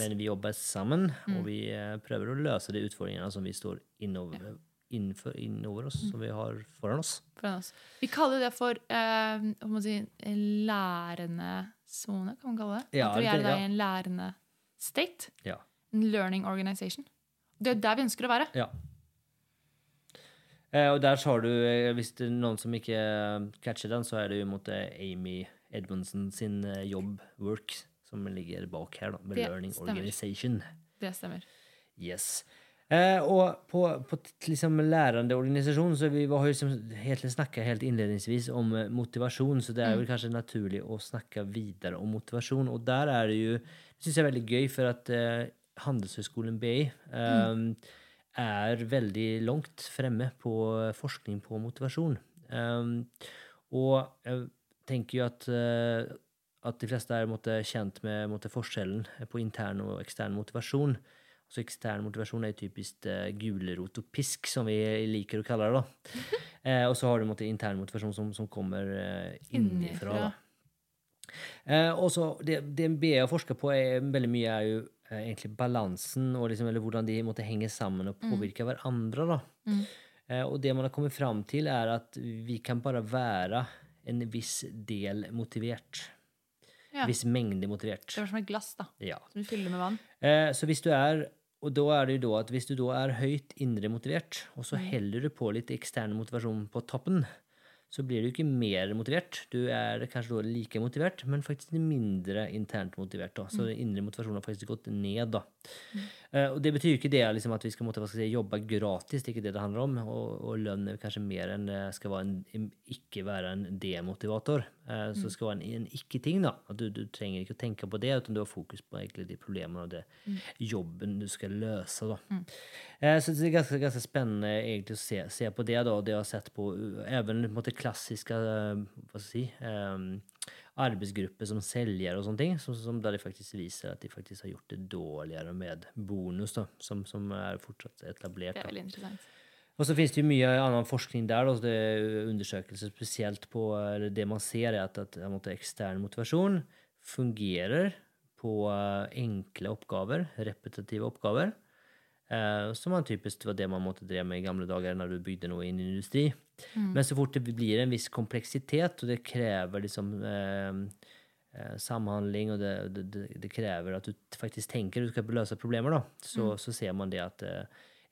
men vi jobber sammen, Mm. og vi eh, prøver å løse de utfordringene som vi står innover, innenfor, innover oss, Mm. som vi har foran oss. foran oss. Vi kaller det for eh, må si, en lærende sone, kan man kalle det. Ja, At det- er ja. i en lærende state. Ja. En learning organization. Det er der vi ønsker å være. Ja. Eh, og der har du, eh, hvis det er noen som ikke eh, catcher den, så er det jo mot Amy Edmundsen sin jobb, work, som ligger bak her, da, med Det Learning stemmer. Organization. Det stemmer. Yes. Eh, og på, på liksom lærende organisasjon, så vi jo liksom helt snakka helt innledningsvis om motivasjon, så det er vel kanskje naturlig å snakke videre om motivasjon. Og der er det jo Det syns jeg er veldig gøy, for at eh, Handelshøyskolen BI eh, er veldig langt fremme på forskning på motivasjon. Eh, og jeg tenker jo at eh, at de fleste er måtte, kjent med måtte, forskjellen på intern og ekstern motivasjon. Så ekstern motivasjon er typisk uh, gulrot og pisk, som vi liker å kalle det. da. Eh, og så har du måtte, intern motivasjon som, som kommer uh, innenfra. Eh, og så det, det BI har forska på, er, veldig mye er jo egentlig balansen, og liksom, eller hvordan de måtte henge sammen og påvirke hverandre. da. Mm. Eh, og det man har kommet fram til, er at vi kan bare være en viss del motivert. Ja. Viss mengde motivert. Det var som et glass da, Ja. som du fyller med vann. Eh, så hvis du er og da er det jo da at hvis du da er høyt indre motivert, og så heller du på litt ekstern motivasjon på toppen, så blir du ikke mer motivert. Du er kanskje da like motivert, men faktisk mindre internt motivert. da. Så den indre motivasjonen har faktisk gått ned. da. Eh, og Det betyr ikke det liksom, at vi skal måtte, si, jobbe gratis, det er ikke det det handler om. Og, og lønn er kanskje mer enn det skal være en, ikke være en demotivator. Eh, så det skal være en, en ikke-ting. da. At du, du trenger ikke å tenke på det, utan du har fokus på egentlig de problemene og det jobben du skal løse. da. Eh, så det er ganske, ganske spennende egentlig å se, se på det. da, og Det jeg har sett på even en klassiske eh, hva skal jeg si, eh, arbeidsgrupper som selger og sånne ting, som, som der de faktisk viser at de faktisk har gjort det dårligere med bonus, da, som, som er fortsatt etablert. Det er veldig interessant. Og så finnes det jo mye annen forskning der. Da. Det er undersøkelser spesielt på eller Det man ser, er at, at måte, ekstern motivasjon fungerer på uh, enkle oppgaver, repetitive oppgaver. Uh, som man typisk var det man måtte dreve med i gamle dager når du bygde noe inn i industri. Mm. Men så fort det blir en viss kompleksitet, og det krever liksom uh, samhandling, og det, det, det, krever at du faktisk tenker du skal løse problemer, da, så, mm. så ser man det at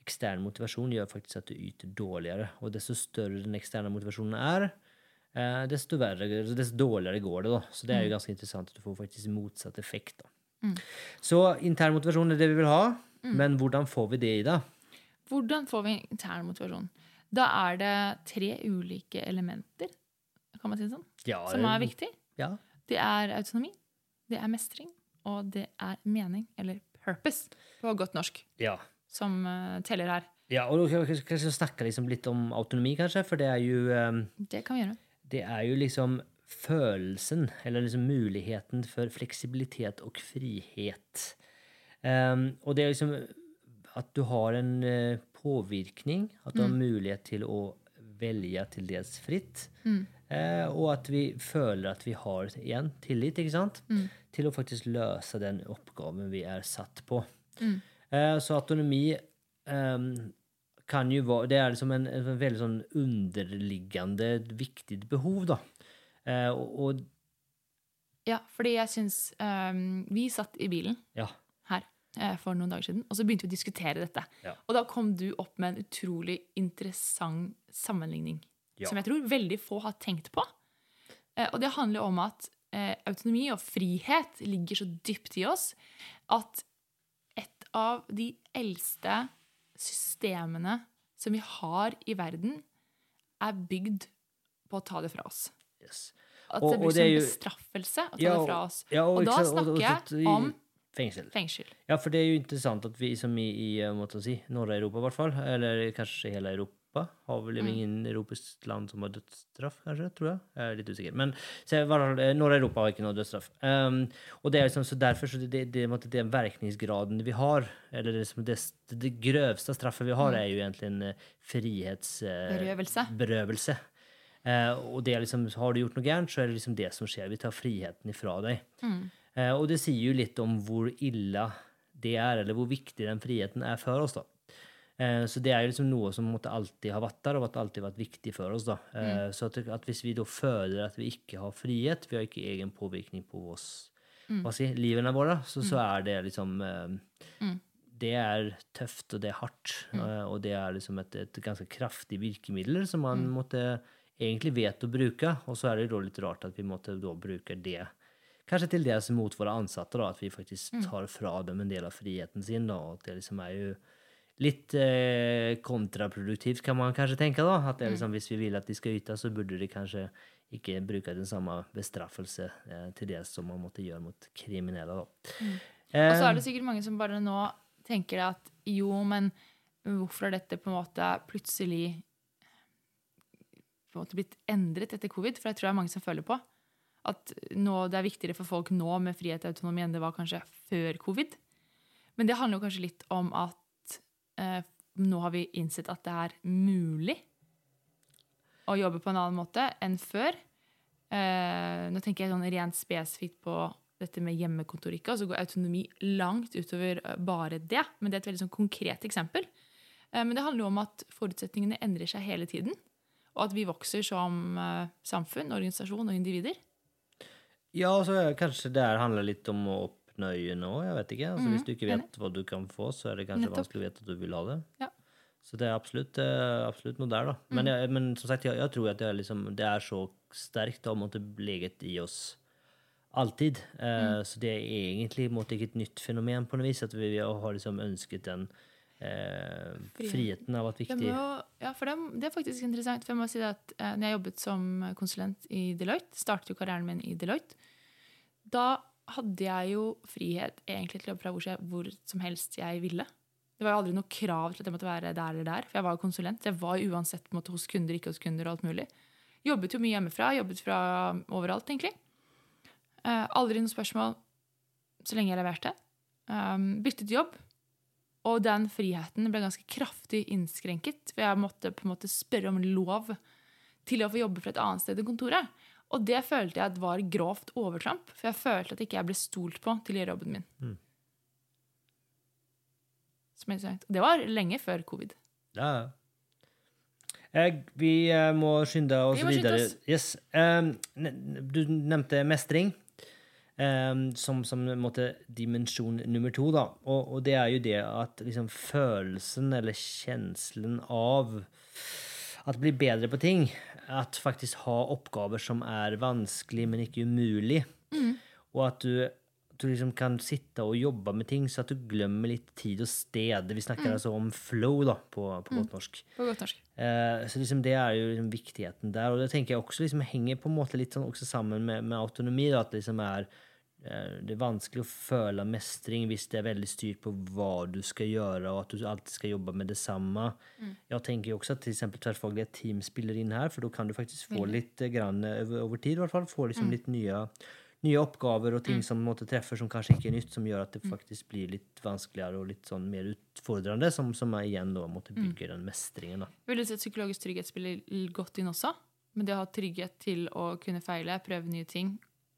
ekstern motivasjon gjør faktisk at du yter dårligere. Og desto større den eksterne motivasjonen er, desto, verre, desto dårligere går det. da. Så det er jo mm. ganske interessant at du får faktisk motsatt effekt. da. Mm. Så intern motivasjon er det vi vil ha, mm. men hvordan får vi det i det? Hvordan får vi intern motivasjon? Da er det tre ulike elementer kan man si det sånn, ja, som er viktig. Ja. Det er autonomi, det er mestring, og det er mening, eller purpose, på godt norsk. Ja som uh, teller her. Ja, og du kanskje snakke liksom litt om autonomi, kanskje, for det er jo um, Det kan vi gjøre. Det er jo liksom følelsen, eller liksom muligheten for fleksibilitet og frihet. Um, og det er liksom at du har en uh, påvirkning, at du mm. har mulighet til å velge til dels fritt. Mm. Uh, og at vi føler at vi har igjen tillit ikke sant? Mm. til å faktisk løse den oppgaven vi er satt på. Mm. Eh, så autonomi ehm, kan jo være Det er liksom en, en veldig sånn underliggende viktig behov, da. Eh, og, og Ja, fordi jeg syns um, Vi satt i bilen ja. Eh, for noen dager siden, og så begynte vi å diskutere dette. Ja. Og da kom du opp med en utrolig interessant sammenligning. Ja. Som jeg tror veldig få har tenkt på. og det handler om at autonomi og frihet ligger så dypt i oss at et av de eldste systemene som vi har i verden, er bygd på å ta det fra oss. Yes. At det blir som en bestraffelse å ta ja, det fra oss. Og, og, da snakker jeg om Fengsel. Fengsel. Ja, for det er jo interessant at vi som i, i måtte si, Nord-Europa, i hvert fall, eller kanskje hele Europa. Har vel mm. ingen europeisk land som har dødsstraff, kanskje? tror Jeg Jeg er litt usikker. Men eh, Nord-Europa har ikke noe dødsstraff. Um, og det er liksom, så derfor så det, det, det, den verkningsgraden vi har, eller liksom det, det, grøvste straffet vi har, mm. er jo egentlig en eh, frihetsberøvelse. Uh, uh, og det er liksom, har du gjort noe gærent, så er det liksom det som skjer. Vi tar friheten ifra deg. Mm. Uh, og det sier jo litt om hvor ille det er, eller hvor viktig den friheten er for oss. da. Eh, så det er jo liksom noe som måtte alltid ha vært der, og at alltid vært viktig for oss. da. Eh, mm. Så at, at, hvis vi da føler at vi ikke har frihet, vi har ikke egen påvirkning på oss, mm. hva si, livene våre, så, så, mm. er det liksom eh, mm. Det er tøft, og det er hardt, mm. og det er liksom et, et ganske kraftig virkemiddel som man mm. måtte egentlig vet å bruke, og så er det da litt rart at vi måtte da bruke det kanskje til dels mot våre ansatte, da, at vi faktisk tar fra dem en del av friheten sin. da, og at det liksom er jo litt eh, kontraproduktivt, kan man kanskje tenke. da, at det mm. liksom, Hvis vi vil at de skal yte, så burde de kanskje ikke bruke den samme bestraffelse eh, til det som man måtte gjøre mot kriminelle. da. Mm. Eh, og så er det sikkert mange som bare nå tenker at jo, men hvorfor har dette på en måte plutselig på en måte blitt endret etter covid? For jeg tror det er mange som føler på at nå, det er viktigere for folk nå med frihet og autonomi enn det var kanskje før covid. Men det handler jo kanskje litt om at eh, nå har vi innsett at det er mulig å jobbe på en annen måte enn før. Eh, nå tenker jeg sånn rent spesifikt på dette med hjemmekontor og så går autonomi langt utover eh, bare det. Men det er et veldig sånn konkret eksempel. Eh, men det handler jo om at forutsetningene endrer seg hele tiden. Og at vi vokser som eh, samfunn, organisasjon og individer. Ja, altså kanskje det handler litt om å nøye nå. Jeg vet ikke. Altså, mm, hvis du ikke vet hva du kan få, så er det kanskje Nettopp. vanskelig å vite at du vil ha det. Ja. Så det er absolutt, eh, absolutt noe der, da. Mm. Men, jeg, men, som sagt, jeg, jeg tror at det er, liksom, det er så sterkt og måtte leget i oss alltid. Uh, Så det er egentlig måtte, ikke et nytt fenomen på noe vis. At vi, vi har liksom ønsket den uh, friheten har vært viktig. Jo, ja, for det, det, er faktisk interessant. For jeg må si at eh, når jeg jobbet som konsulent i Deloitte, startet jo karrieren min i Deloitte, da hadde jeg jo frihet egentlig til å jobbe fra hvor, hvor, som helst jeg ville. Det var jo aldri noe krav til at jeg måtte være der eller der, for jeg var jo konsulent. Jeg var uansett måte, hos kunder, ikke hos kunder og alt mulig. Jobbet jo mye hjemmefra. Jobbet fra overalt, egentlig. Eh, aldri noe spørsmål så lenge jeg leverte. Um, byttet jobb. Og den friheten ble ganske kraftig innskrenket. For jeg måtte på en måte spørre om lov til å få jobbe fra et annet sted enn kontoret. Og det følte jeg at var grovt overtramp, for jeg følte at ikke jeg ble stolt på til å gjøre jobben min. Mm. Som er interessant. Det var lenge før covid. Ja, ja. Jeg, vi eh, må skynde oss Vi må skynde videre. oss. Yes. Um, du nevnte mestring som, som måtte, dimensjon nummer to. Da. Og, og det er jo det at liksom, følelsen eller kjenslen av at bli bedre på ting, at faktisk ha oppgaver som er vanskelig, men ikke umulig, og at du, du liksom kan sitte og jobbe med ting så at du glemmer litt tid og sted. Vi snakker altså om flow da, på, på godt norsk. På godt norsk. Eh, så liksom det er jo liksom viktigheten der. Og det tenker jeg også liksom henger på en måte litt sånn sammen med, med autonomi. Da, at liksom er eh, det er vanskelig å føle mestring hvis det er veldig styrt på hva du skal gjøre, og at du alltid skal jobbe med det samme. Jeg tenker jo også at eksempel tverrfaglige team spiller inn her, for da kan du faktisk få litt eh, grann over, over tid, i hvert fall, få liksom litt nye, nye oppgaver og ting som måtte treffer som kanskje ikke er nytt, som gjør at det faktisk blir litt vanskeligere og litt sånn mer utfordrende, som, som er igjen da måtte bygge den mestringen. da. Vil du si at psykologisk trygghet spiller godt inn også? Men det å ha trygghet til å kunne feile, prøve nye ting,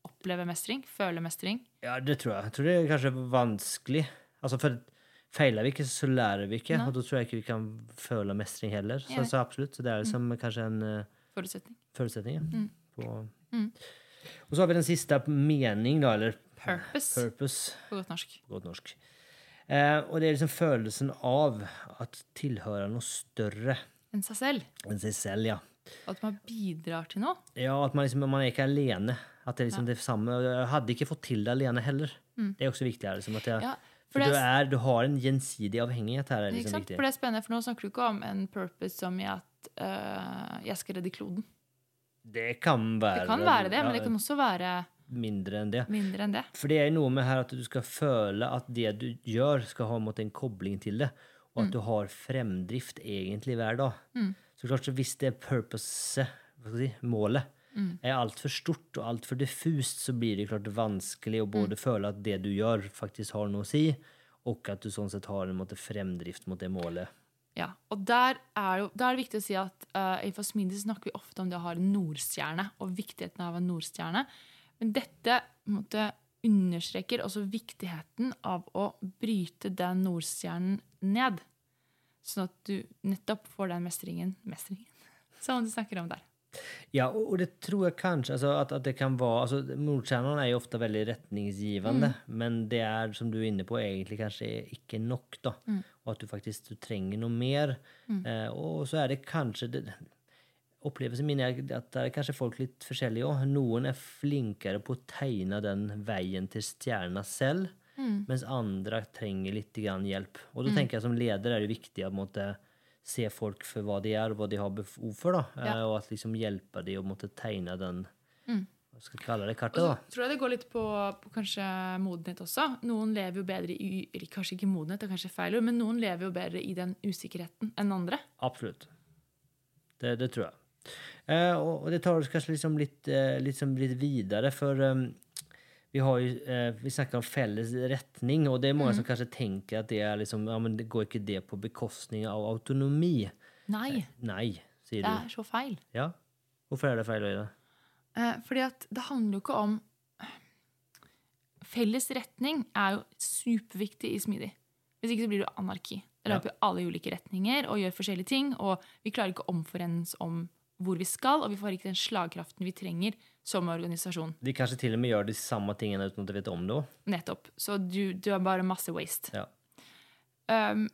oppleve mestring, føle mestring. Ja, det tror jeg. Jeg tror det er kanskje vanskelig. Altså, for feiler vi ikke, så lærer vi ikke, Nei. og da tror jeg ikke vi kan føle mestring heller. Så, så absolutt. Så det er liksom kanskje en uh, Forutsetning. forutsetning. ja, Mm. På. Mm. Og så har vi den siste mening, da, eller Purpose, purpose på godt norsk. på godt norsk. Eh, og det er liksom følelsen av at tilhører noe større Enn seg selv. enn seg selv, ja. At man bidrar til noe. Ja, at man, liksom, man er ikke alene. At det er liksom det samme. Jeg hadde ikke fått til det alene heller. Det er også viktig. her, Liksom, at jeg, Mm. Ja, for for du, det er- du har en gjensidig avhengighet her. er Ikke liksom sant? viktig. For det er spennende, for nå snakker du ikke om en purpose som i at øh, jeg skal redde kloden. Det kan være, Det kan være det, men det kan også være mindre enn det. mindre enn det. For det er noe med her at du skal føle at det du gjør, skal ha en, en kobling til det. Og at du har fremdrift egentlig hver dag. Mm. Så klart, så hvis det purpose, si, målet, Mm. er altfor stort og altfor diffust, så blir det klart vanskelig å Mm. både føle at det du gjør, faktisk har noe å si, og at du sånn sett har en måte, fremdrift mot det målet. Ja, og der er, jo, der er det viktig å si at uh, i Fasmindi snakker vi ofte om det å ha en nordstjerne, og viktigheten av en nordstjerne. Men dette måte, understreker også viktigheten av å bryte den nordstjernen ned. Sånn at du nettopp får den mestringen, mestringen som du snakker om der. Ja, og, det tror jeg kanskje altså, at, at det kan være altså, Nordstjernen er jo ofte veldig retningsgivende, men det er, som du er inne på, egentlig kanskje ikke nok. da, Og at du faktisk du trenger noe mer. Eh, og så er det kanskje det, Opplevelsen min er at det er kanskje folk litt forskjellige òg. Noen er flinkere på å tegne den veien til stjerna selv, mens andre trenger litt grann hjelp. Og da tenker jeg som leder er det viktig å måtte se folk for hva de er, og hva de har behov for. da, Ja. Eh, Og at liksom hjelpe de å måtte tegne den hva skal jeg kalle det, Og kartet. så da. tror jeg det går litt på, på kanskje modenhet også. Noen lever jo bedre i Kanskje ikke modenhet, det er kanskje feil ord, men noen lever jo bedre i den usikkerheten enn andre. Absolutt. Det, det tror jeg. Eh, og, og det tar oss kanskje liksom litt, eh, liksom litt videre, for eh, vi har jo eh, vi snakker om felles retning, og det er mange som kanskje tenker at det er liksom, ja, men det går ikke det på bekostning av autonomi? Nei, Nei, sier det du. er så feil. Ja? Hvorfor er det feil Øyda? Eh, fordi at det handler jo ikke om Felles retning er jo superviktig i smidig. Hvis ikke så blir det anarki. Det løper ja. alle ulike retninger og gjør forskjellige ting. Og vi klarer ikke å omforenes om hvor vi skal, og vi får ikke den slagkraften vi trenger som organisasjon. De kanskje til og med gjør de samme tingene uten at de vet om det. Nettopp. Så du, du har bare masse waste. Ja. Um,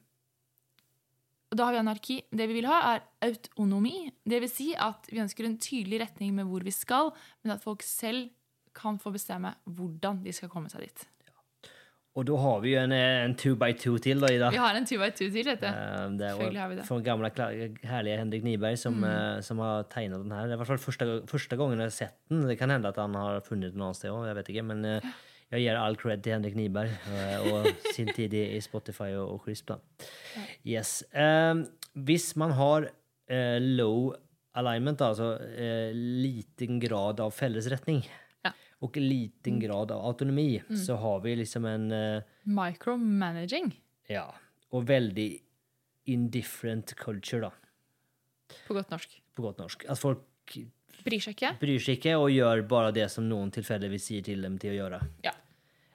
og da har vi anarki. Det vi vil ha, er autonomi. Det vil si at vi ønsker en tydelig retning med hvor vi skal, men at folk selv kan få bestemme hvordan de skal komme seg dit. Og da har vi jo en, eh, en two by two til, da, Ida. Vi har en two by two til, vet du. Eh, Det er har vi det. fra gamle, herlige Henrik Niberg som, eh, som har tegnet den her. Det er i hvert fall første, første gangen jeg har sett den. Det kan hende at han har funnet den noe sted òg, jeg vet ikke. Men uh, jeg gir all cred til Henrik Niberg uh, og sin tid i, Spotify og, og Crisp. da. Yes. Eh, hvis man har low alignment, altså liten grad av fellesretning, Ja. Og liten grad av autonomi, så har vi liksom en eh, Micromanaging. ja. og veldig indifferent culture, da, På godt norsk. på godt norsk. At folk Bryr seg ikke. bryr seg ikke og gjør bare det som noen tilfeldigvis sier til dem til å gjøre. Ja.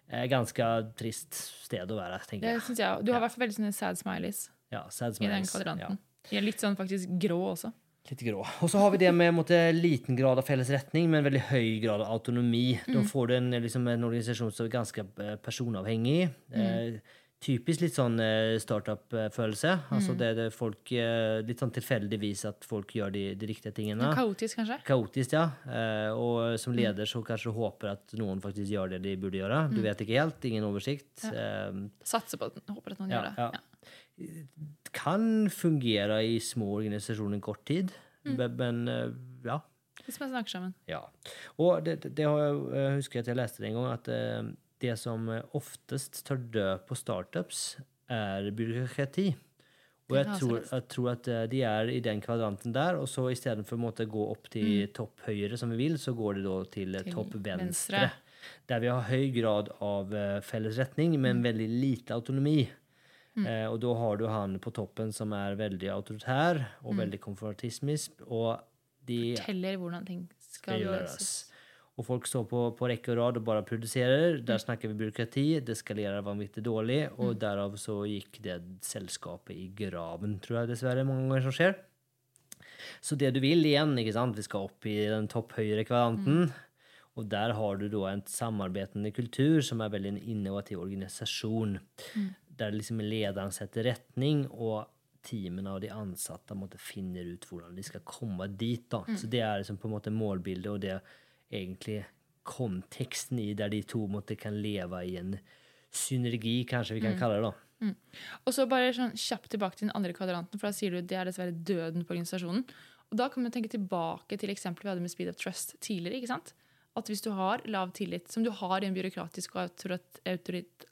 Eh, ganske trist sted å være, tenker jeg. Det synes jeg. Du har i fall veldig sånne sad smileys Ja, sad smileys. i den kvadranten. Er litt sånn faktisk grå også. Ja, litt grå. Og så har vi det med måtte, liten grad av felles retning, men veldig høy grad av autonomi. Da får du en, liksom, en organisasjon som er ganske personavhengig. personavhengig. Eh, typisk litt sånn eh, startup-følelse. Altså det, det folk eh, Litt sånn tilfeldigvis at folk gjør de, de riktige tingene. Kaotisk, kanskje? Kaotisk, ja. Eh, og som leder så kanskje håper at noen faktisk gjør det de burde gjøre. Du vet ikke helt, ingen oversikt. Eh, Satser på at Håper at noen Ja, gjør det. ja. Kan fungere i små organisasjoner kort tid, men, men eh, ja. Hvis man snakker sammen. ja. Og det, det, det har jeg, jeg husker at jeg leste det en gang, at eh, det som oftest tar død på startups, er byråkrati. Og jeg tror, jeg tror at eh, de er i den kvadranten der, og så istedenfor å gå opp til topp høyre, som vi vil, så går det da til, eh, Mm. Til topp venstre. venstre. Der vi har høy grad av eh, felles retning, Mm. men veldig lite autonomi. Eh, og da har du han på toppen som er veldig autoritær og Mm. veldig konfrontatismisk, og de Forteller hvordan ting skal gjøres. Og folk står på, på rekke og rad og bare produserer. Der snakker vi byråkrati. Det skalerer vanvittig dårlig, og derav så gikk det selskapet i graven, tror jeg dessverre mange ganger som skjer. Så det du vil igjen, ikke sant, vi skal opp i den topphøyre kvadranten. Og der har du da en samarbeidende kultur som er veldig en innovativ organisasjon. Der liksom lederen setter retning, og teamene og de ansatte måte, finner ut hvordan de skal komme dit. da. Så det er liksom på en måte målbildet, og det er egentlig konteksten i der de to måte, kan leve i en synergi, kanskje vi kan kalle det. da. Og så bare sånn kjapt tilbake til den andre kvadranten, for da sier du det er dessverre døden på organisasjonen. Og da kan man tenke tilbake til eksempelet vi hadde med Speed of Trust tidligere. ikke sant? At hvis du har lav tillit, som du har i en byråkratisk og autorit... autorit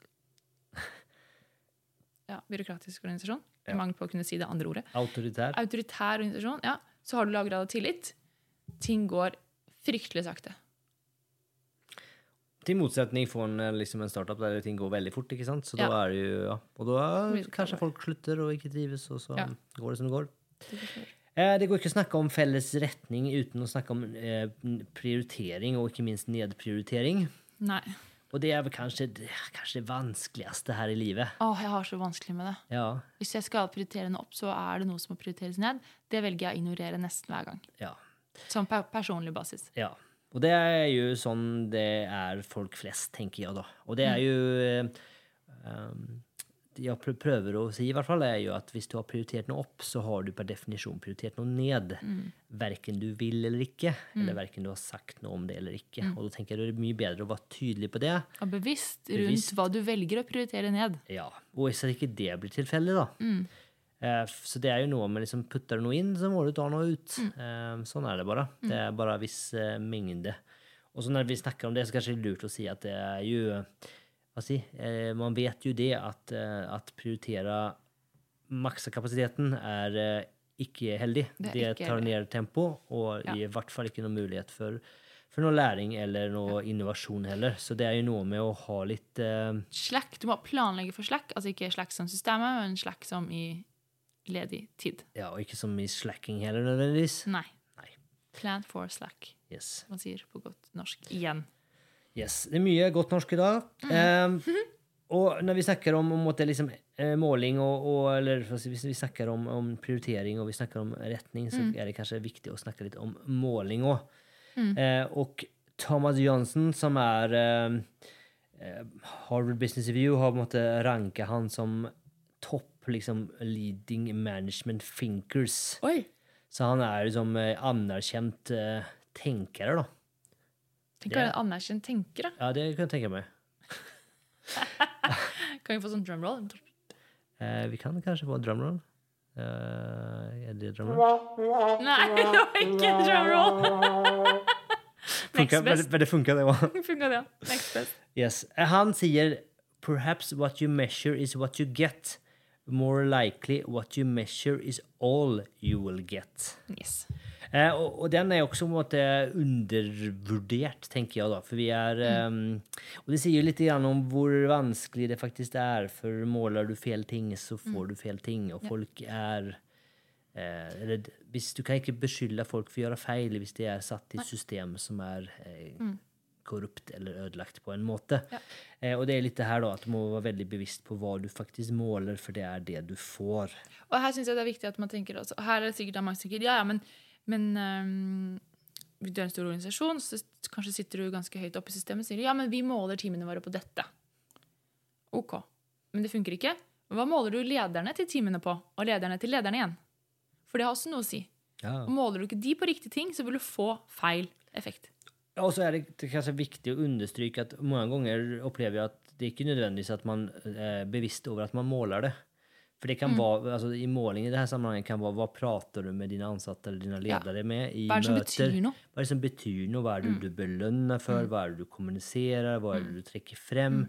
ja, byråkratisk organisasjon, Ja. mangel på å kunne si det andre ordet, Autoritær. autoritær organisasjon, ja, så har du lav grad av tillit. Ting går fryktelig sakte. Til motsetning for en, liksom en startup der ting går veldig fort. ikke sant? Så Ja. da er det jo, ja. Og da er, kanskje folk slutter og ikke trives, og så Ja. går det som det går. Eh, Det går ikke å snakke om felles retning uten å snakke om eh, prioritering, og ikke minst nedprioritering. Nei. Og det er vel kanskje kanskje det vanskeligste her i livet. Åh, jeg har så vanskelig med det. Ja, Hvis jeg skal prioritere noe opp, så er det noe som må prioriteres ned. Det velger jeg å ignorere nesten hver gang. ja, Som per personlig basis. ja. Og det er jo sånn det er folk flest, tenker jeg da. Og det er jo um, jeg prøver å si, i hvert fall, er jo at hvis du har prioritert noe opp, så har du per definisjon prioritert noe ned. Verken du vil eller ikke, eller verken du har sagt noe om det eller ikke. Og da tenker jeg det er mye bedre å være tydelig på det. Og bevisst rundt hva du velger å prioritere ned. Ja, Og hvis ikke det blir tilfellet, da. Eh, så det er jo noe med liksom putter du noe inn, så må du ta noe ut. Eh, sånn er det bare. Det er bare en viss eh, mengde. Og så når vi snakker om det, så kanskje det er lurt å si at det er jo si, eh, Man vet jo det at, å prioritere maksekapasiteten er eh, ikke heldig. Det Det, tar ned tempo, og Ja. i hvert fall ikke noen mulighet for, for noe læring eller noe innovasjon heller. Så det er jo noe med å ha litt uh... Slack, Du må planlegge for Slack. Altså ikke Slack som systemet, men Slack som i ledig tid. Ja, og ikke som i slacking heller, nødvendigvis. Nei. Nei. Plan for Slack, Yes. man sier på godt norsk. Igjen. Yes. Det er mye godt norsk i dag. Eh, og når vi snakker om, om liksom, eh, måling og, og Eller hvis vi snakker om, om prioritering og vi snakker om retning, så er det kanskje viktig å snakke litt om måling òg. Eh, og Thomas Johnsen, som er eh, eh, Harvard Business Review, har på en måte ranka han som topp liksom, leading management thinkers. Oi! Så han er liksom anerkjent eh, tenkere, da. Tenk å være en anerkjent tenker, da. Ja, det kan jeg tenke meg. Kan vi få sånn drumroll? Eh, vi kan kanskje få drumroll. Uh, er det drumroll? Nei, det var ikke drumroll! Funka, best. men det funka, det òg. Funka det. Next best. Yes. Eh, Han sier Perhaps what you measure is what you get. More likely what you measure is all you will get. Yes. Eh, og, og den er også på en måte undervurdert, tenker jeg da. For vi er eh, Og det sier jo litt om hvor vanskelig det faktisk er. For måler du feil ting, så får du feil ting. Og folk er eh, eller, hvis, Du kan ikke beskylde folk for å gjøre feil hvis de er satt i et system som er eh, korrupt eller ødelagt på en måte. Ja. Eh, og det er litt det her da, at du må være veldig bevisst på hva du faktisk måler, for det er det du får. Og her syns jeg det er viktig at man tenker også Her er det sikkert mange som sier ja, ja, men, men um, du er en stor organisasjon, så kanskje sitter du ganske høyt oppe i systemet og sier ja, men vi måler timene våre på dette. Ok. Men det funker ikke. Hva måler du lederne til timene på, og lederne til lederne igjen? For det har også noe å si. Ja. Og måler du ikke de på riktige ting, så vil du få feil effekt. Ja, og så er det det kanskje viktig å understryke at mange ganger opplever jeg at det ikke nødvendigvis at man er bevisst over at man måler det. For det kan være, altså I måling i det her sammenhenget kan være hva prater du med dine ansatte eller dine Ja. ledere med i Hva er det som møter? betyr noe? Hva er det som betyr noe? Hva er det du belønner for? Hva er det du kommuniserer? Hva er det du trekker frem?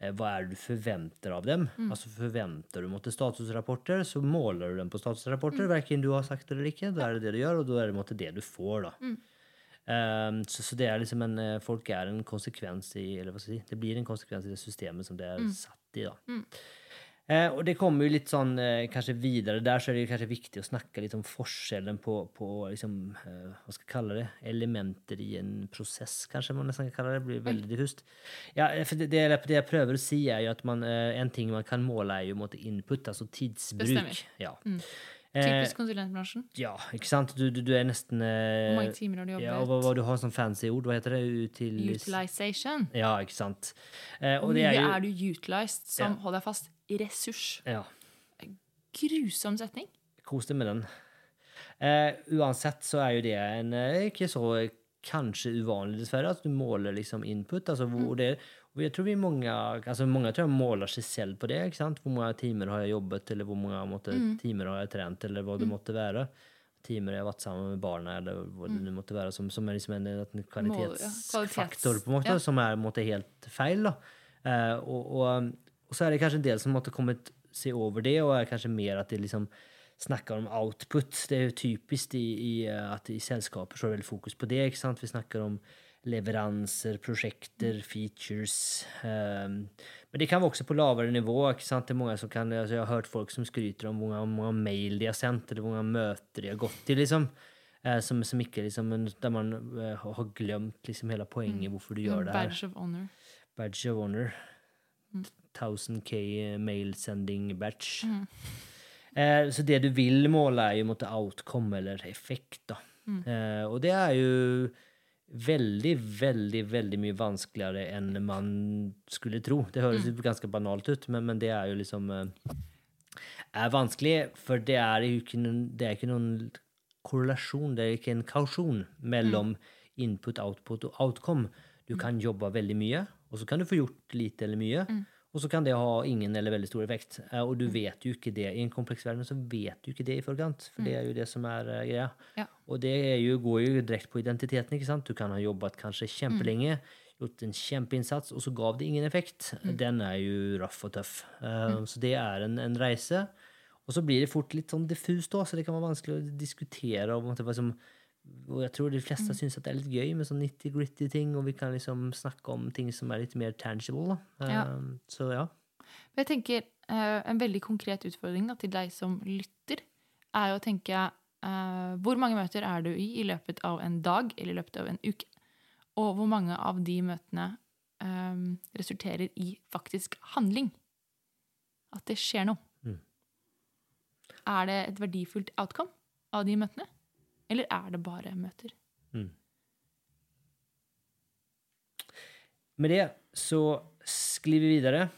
Eh, Hva er det du forventer av dem? Altså Forventer du måtte statusrapporter, så måler du dem på statusrapporter. Verken du har sagt det eller ikke. Da er det det du gjør, og da er det måtte det du får. da. Ehm, så, så det er liksom en, eh, folk er en konsekvens i eller hva skal jeg si, Det blir en konsekvens i det systemet som det er satt i. da. Eh, og det kommer jo litt sånn eh, kanskje videre der, så er det kanskje viktig å snakke litt om forskjellen på, på liksom, eh, skal jeg kalle det, elementer i en prosess, kanskje man nesten kan kalle det. Det blir veldig diffust. Ja, for det, det, det jeg prøver å si, er jo at man, eh, en ting man kan måle, er jo måte input, altså tidsbruk. Ja. Ja. Typisk konsulentbransjen. ja, ikke sant? Du, du, du er nesten eh, Hvor mange timer har du jobbet? ja, og hva, hva du har sånn fancy ord, hva heter det? Utilis Utilization. ja, ikke sant. Eh, og det mye er jo er du utilized som, Ja. hold deg fast, ressurs? ja. Grusom setning. Kos deg med den. Eh, uansett så er jo det en eh, ikke så eh, kanskje uvanlig, dessverre, at du måler liksom input. Altså, hvor det, og jeg tror vi mange, altså mange tror jeg måler seg selv på det. ikke sant? Hvor mange timer har jeg jobbet, eller hvor mange måtte, timer har jeg trent, eller hva det måtte være. Timer jeg har vært sammen med barna, eller hva det mm. måtte være, som, som er liksom en, en kvalitetsfaktor, på en måte, ja. som er en måte, helt feil. da. Eh, og, og, og så er det kanskje en del som måtte kommet seg over det, og er kanskje mer at det liksom snakker om output. Det er jo typisk i, i, eh, at i selskaper så er det veldig fokus på det. ikke sant? Vi snakker om leveranser, prosjekter, features. Um, men det kan være også på lavere nivå. ikke sant? Det er mange som kan, altså Jeg har hørt folk som skryter om hvor mange, mail de har sendt, eller hvor mange møter de har gått til. liksom. Eh, som, som ikke liksom, Der man uh, har glemt liksom hele poenget hvorfor du gjør det her. Badge of honor. Badge of honor. 1000K mail sending batch. Eh, så det du vil måle, er jo måtte outcome eller effekt. da. Eh, og det er jo veldig, veldig veldig mye vanskeligere enn man skulle tro. Det høres mm. ganske banalt ut, men, men det er jo liksom eh, er vanskelig, for det er jo ikke noen, det er ikke noen korrelasjon, det er ikke en kausjon mellom input, output og outcome. Du kan jobbe veldig mye, og så kan du få gjort lite eller mye. Og så kan det ha ingen eller veldig stor effekt. Eh, Og du vet jo ikke det. I en kompleks verden så vet du ikke det i forkant. For det er jo det som er eh, greia. Ja. Og det jo, går jo direkte på identiteten. ikke sant? Du kan ha jobbet kanskje kjempelenge, gjort en kjempeinnsats, og så gav det ingen effekt. Den er jo raff og tøff. Eh, Så det er en, en reise. Og så blir det fort litt sånn diffust, da, så det kan være vanskelig å diskutere. På en måte hva som, og jeg tror de fleste syns at det er litt gøy med sånn nitty-gritty ting, og vi kan liksom snakke om ting som er litt mer tangible. Da. Ja. Eh, Så ja. Men Jeg tenker eh, En veldig konkret utfordring da, til deg som lytter, er jo å tenke eh, Hvor mange møter er du i i løpet av en dag eller i løpet av en uke? Og hvor mange av de møtene um, resulterer i faktisk handling? At det skjer noe. Mm. Er det et verdifullt outcome av de møtene? Eller er det bare møter? Med det så sklir vi videre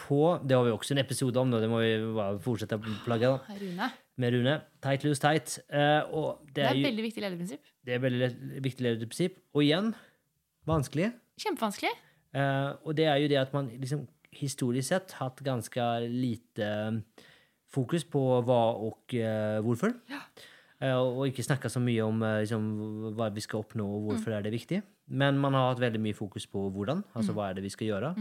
på Det har vi også en episode om, det må vi bare fortsette å plagge. da. Rune, Med Rune. Tight, loose, tight. Uh, og det det er, et veldig viktig lederprinsipp. det er veldig viktig lederprinsipp. Og igjen vanskelig. Kjempevanskelig. Uh, og det er jo det at man liksom historisk sett hatt ganske lite eh, fokus på hva og uh, hvorfor. Ja. Eh, og ikke snakka så mye om eh, liksom, hva vi skal oppnå, og hvorfor er det viktig. Men man har hatt veldig mye fokus på hvordan. Altså hva er det vi skal gjøre.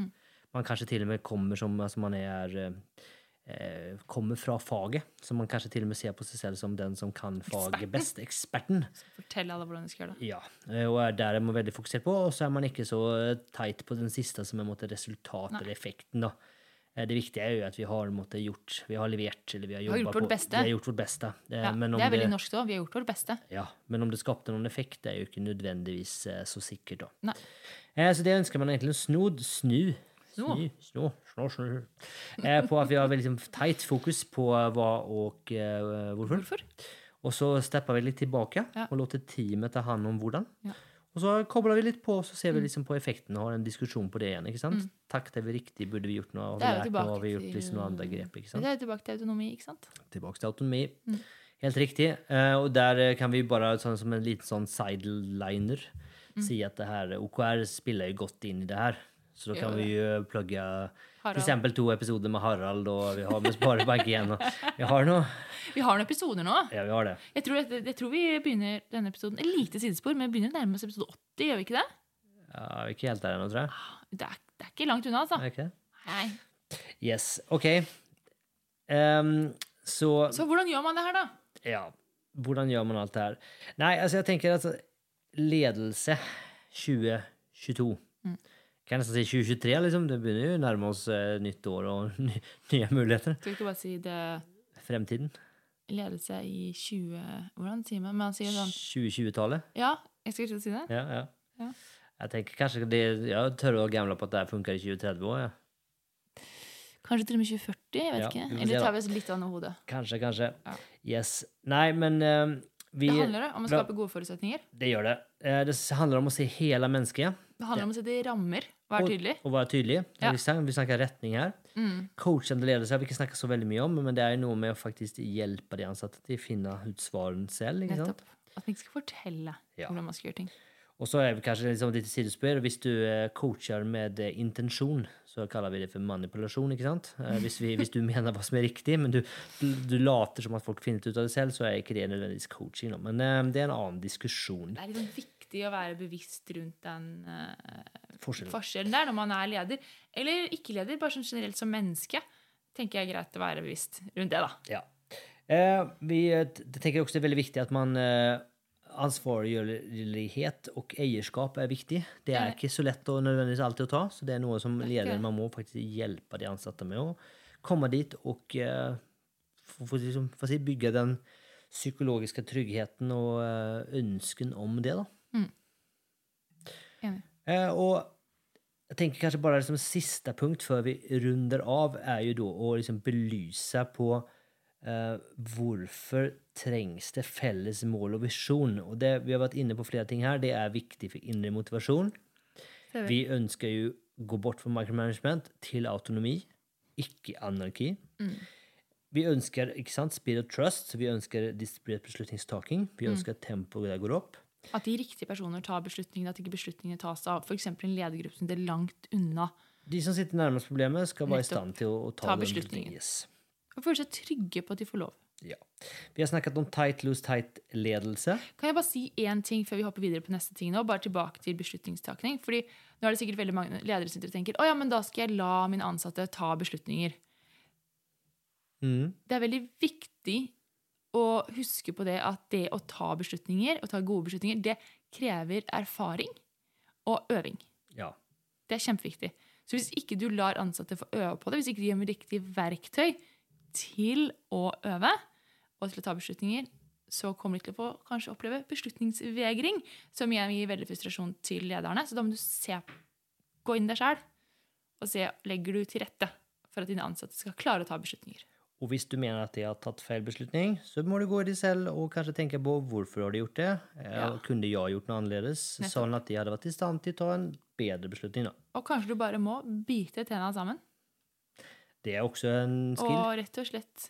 Man kanskje til og med kommer som altså man er eh, kommer fra faget, som man kanskje til og med ser på seg selv som den som kan faget Eksperten. best. Eksperten. Fortell alle hvordan de skal gjøre det. Ja, og er der er man veldig fokusert på, og så er man ikke så teit på den siste som er måtte, resultatet eller effekten. da. Eh, Det viktige er jo at vi har måte, gjort, vi har levert, eller vi har har jobba gjort vårt på beste. Vi har gjort vårt beste. Eh, Ja, men om det er veldig norsk òg. Vi har gjort vårt beste. Ja, men om det skapte noen effekt, det er jo ikke nødvendigvis eh, så sikkert. da. Eh, så det ønsker man egentlig snod, snu, Snu. snu, snu, snu, snu. Eh, på at vi har veldig liksom, tight fokus på hva og eh, hvorfor. Hvorfor? Og så stepper vi litt tilbake Ja. og låter teamet ta hånd om hvordan. Ja. Og så kobler vi litt på, så ser vi liksom på effekten og har en diskusjon på det igjen. ikke sant? Taktet vi riktig? Burde vi gjort noe? Har Mm. Vi lært noe? Har vi gjort liksom noen andre grep? ikke sant? Det er jo tilbake til autonomi, ikke sant? Tilbake til autonomi. Mm. Helt riktig. Uh, og der eh, kan vi bare sånn som en liten sånn sideliner Mm. si at det her OKR spiller godt inn i det her. Så da kan vi jo plugge eksempel to episoder med Harald, og vi har med Sparebank igjen. Vi har noe. Vi har noen episoder nå. Ja, vi har det. Jeg tror, jeg, jeg tror vi begynner denne episoden Et lite sidespor, men vi begynner nærmest episode 80, gjør vi ikke det? Ja, vi er ikke helt der ennå, tror jeg. Det er, det er ikke langt unna, altså. Okay. Nei. Yes, OK. Um, så Så hvordan gjør man det her, da? ja, hvordan gjør man alt det her? Nei, altså jeg tenker at ledelse 2022 Kan nesten si 2023, liksom. Det begynner jo å nærme oss eh, nytt år og ny, nye muligheter. Skal vi ikke bare si det Fremtiden. ledelse i 20 Hvordan sier man? Man sier sånn 2020-tallet. Ja, jeg skal ikke si det. Ja, ja. Ja. Jeg tenker kanskje det, Jeg tør å gamble på at det her funker i 2030 òg. Ja. Kanskje til og med 2040? Jeg vet Ja, ikke. Eller tar vi oss litt an hodet? Kanskje, kanskje. Ja. Yes. Nei, men eh, vi Det handler om å skape gode forutsetninger. Det gjør det. Eh, Det handler om å se hele mennesket. Det handler om å sette rammer. Være tydelig. Og, og være tydelig. Ja. Vi, snakker, vi snakker retning her. Mm. Coachende ledelse har vi ikke snakket så veldig mye om, men det er jo noe med å faktisk hjelpe de ansatte til å finne ut svarene selv. ikke sant? Nettopp. At man ikke skal fortelle Ja. hvordan man skal gjøre ting. Og så er det kanskje liksom litt sidespor. Hvis du eh, coacher med eh, intensjon, så kaller vi det for manipulasjon. ikke sant? Eh, Hvis, vi, hvis du mener hva som er riktig, men du, du, later som at folk finner ut av det selv, så er ikke det nødvendigvis coaching. Men det er en annen diskusjon. Det er liksom viktig å være bevisst rundt den uh, Forskjellen. forskjellen der når man er leder. Eller ikke leder, bare sånn generelt som menneske. tenker jeg er greit å være bevisst rundt det, da. Ja. Eh, vi tenker også det er veldig viktig at man eh, Ansvarlighet og eierskap er viktig. Det er ikke så lett å nødvendigvis alltid å ta, så det er noe som Det er leder man må faktisk hjelpe de ansatte med å komme dit og eh, for, få, liksom, for si, bygge den psykologiske tryggheten og eh, ønsken om det. da. Enig. Eh, og jeg tenker kanskje bare som siste punkt før vi runder av, er jo da å liksom belyse på eh, hvorfor trengs det felles mål og visjon. Og det vi har vært inne på flere ting her, det er viktig for indre motivasjon. Vi. Vi ønsker jo gå bort fra micromanagement til autonomi, ikke anarki. Vi ønsker ikke sant, speed of trust, så vi ønsker distribuert beslutningstaking. Vi ønsker at tempoet der går opp. At de riktige personer tar beslutningene, at ikke beslutningene tas av f.eks. en ledergruppe som er langt unna. De som sitter nærmest problemet, skal være i stand til å, å ta, Ta beslutningen. Yes. Og føle seg trygge på at de får lov. Ja. Vi har snakket om tight, loose, tight-ledelse. Kan jeg bare si én ting før vi hopper videre på neste ting nå? Bare tilbake til beslutningstakning. Fordi nå er det sikkert veldig mange ledere som tenker å ja, men da skal jeg la mine ansatte ta beslutninger. Mm. Det er veldig viktig å huske på det at det å ta beslutninger, og ta gode beslutninger, det krever erfaring og øving. Ja. Det er kjempeviktig. Så hvis ikke du lar ansatte få øve på det, hvis ikke de gir dem riktig verktøy til å øve og til å ta beslutninger, så kommer de til å få kanskje oppleve beslutningsvegring, som igjen gir veldig frustrasjon til lederne. Så da må du se, gå inn deg sjæl og se legger du til rette for at dine ansatte skal klare å ta beslutninger. Og hvis du mener at de har tatt feil beslutning, så må du gå i deg selv og kanskje tenke på hvorfor har de gjort det. Eh, Ja. Kunne jeg gjort noe annerledes, Nettopp. sånn at de hadde vært i stand til å ta en bedre beslutning? da. Og kanskje du bare må bite tenna sammen Det er også en skill. og rett og slett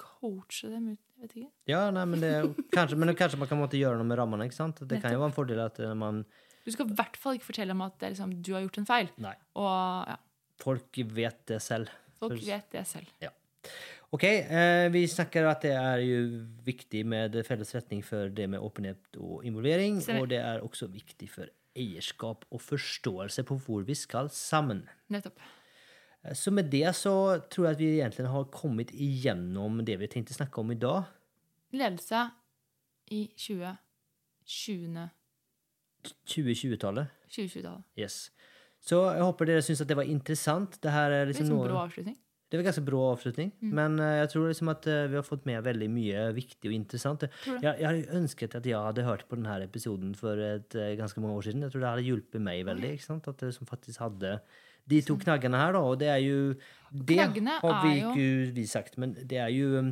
coache dem ut. Jeg vet ikke. Ja, nei, men, det kanskje, men kanskje man kan måtte gjøre noe med rammene. ikke sant? Det kan jo være en fordel at eh, man Du skal i hvert fall ikke fortelle om at det liksom, du har gjort en feil. Nei. Og ja, Folk vet det selv. folk vet det selv. Ok, eh, vi snakker at det er jo viktig med felles retning for det med åpenhet og involvering, Stemmer. og det er også viktig for eierskap og forståelse på hvor vi skal sammen. Nettopp. Eh, Så med det så tror jeg at vi egentlig har kommet igjennom det vi tenkte snakke om i dag. Ledelse i 2020 2020-tallet. 2020-tallet. Yes. Så jeg håper dere syns at det var interessant. Det her er Litt liksom sånn noe Bra avslutning. Det var ganske bra avslutning, men eh, jeg tror liksom at eh, vi har fått med veldig mye viktig og interessant. Jeg, jeg hadde ønsket at jeg hadde hørt på denne episoden for et, eh, ganske mange år siden. Jeg tror det hadde hjulpet meg veldig. ikke sant? At det som faktisk hadde de to knaggene her, da. Og det er jo Det Knaggene har vi ikke jo- vi sagt, men det er jo um,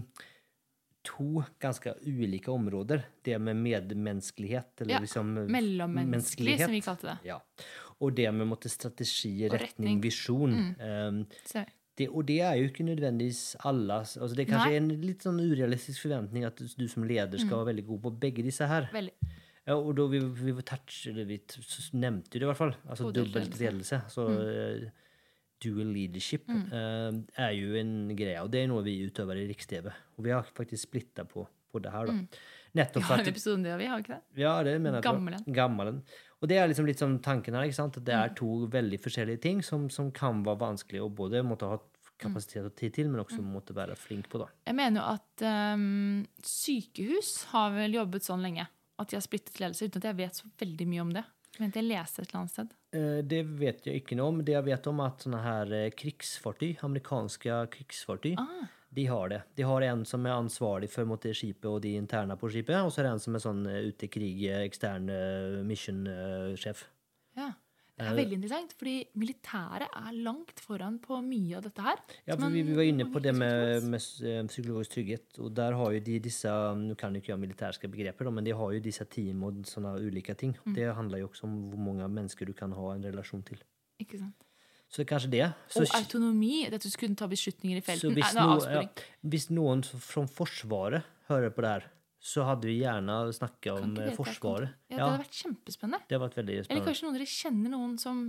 to ganske ulike områder. Det med medmenneskelighet, eller Ja, liksom Mellommenneskelig, som vi kalte det. Ja. Og det med måtte strategi, retning, retning. visjon. Um, Så, det, og det er jo ikke nødvendigvis alle. altså Det er kanskje Nei. en litt sånn urealistisk forventning at du, som leder skal være veldig god på begge disse her. veldig. Ja, og da vi, vi, touch, vi nevnte det i hvert fall. Altså dobbelt ledelse. Så eh, dual leadership Mm. uh, er jo en greie, og det er noe vi utøver i Riks-TV. Og vi har faktisk splitta på, på det her, da. Mm. Vi har en episode om det, vi har ikke det? ja, det mener jeg. Gammelen. Gammelen. Og det er liksom litt sånn tanken her, ikke sant? at det Mm. er to veldig forskjellige ting som, som kan være vanskelig å både måtte ha kapasitet og tid til, men også måtte være flink på. da. Jeg mener jo at um, sykehus har vel jobbet sånn lenge at de har splittet ledelse, uten at jeg vet så veldig mye om det. Men jeg leste et eller annet sted. Eh, Det vet jeg ikke noe om. Det jeg vet om, er at sånne her eh, krigsfartøy, amerikanske krigsfartøy, Ah, de har det. De har en som er ansvarlig for måtte, skipet og de interne på skipet, og så er det en som er sånn eh, ute i krig, eh, ekstern eh, mission-sjef. ja. Det er veldig interessant, fordi militæret er langt foran på mye av dette her. Ja, for vi, vi var inne på det med, med psykologisk trygghet, og der har jo de disse Nå kan jeg ikke gjøre militærske begreper, men de har jo disse team og sånne ulike ting. Mm. Det handler jo også om hvor mange mennesker du kan ha en relasjon til. Ikke sant? Så kanskje det. Så, Og autonomi, at du skulle ta beslutninger i felten. hvis, no, ja, hvis noen fra Forsvaret hører på det her, så hadde vi gjerne snakka om eh, Forsvaret. Ja, det hadde vært kjempespennende. det hadde vært veldig Eller kanskje noen dere kjenner noen som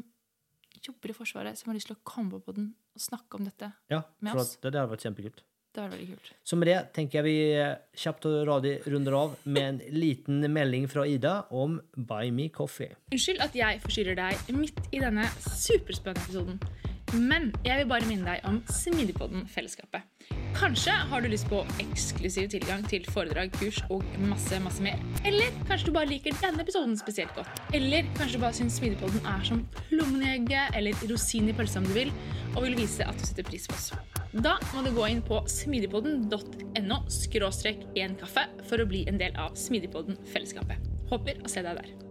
jobber i Forsvaret, som har lyst til å komme på den og snakke om dette. Ja, med oss. Ja, for det hadde vært kjempekult. Det var veldig kult. Så med det tenker jeg vi eh, kjapt og radig runder av med en liten melding fra Ida om Buy Me Coffee. Unnskyld at jeg forstyrrer deg midt i denne superspennende episoden. Men jeg vil bare minne deg om Smidigpodden-fellesskapet. Kanskje har du lyst på eksklusiv tilgang til foredrag, kurs og masse, masse mer. Eller kanskje du bare liker denne episoden spesielt godt. Eller kanskje du bare syns Smidigpodden er som plommen i egget eller rosin i pølsa om du vil, og vil vise at du setter pris på oss. Da må du gå inn på smidigpodden.no skråstrek en kaffe for å bli en del av Smidigpodden-fellesskapet. Håper å se deg der.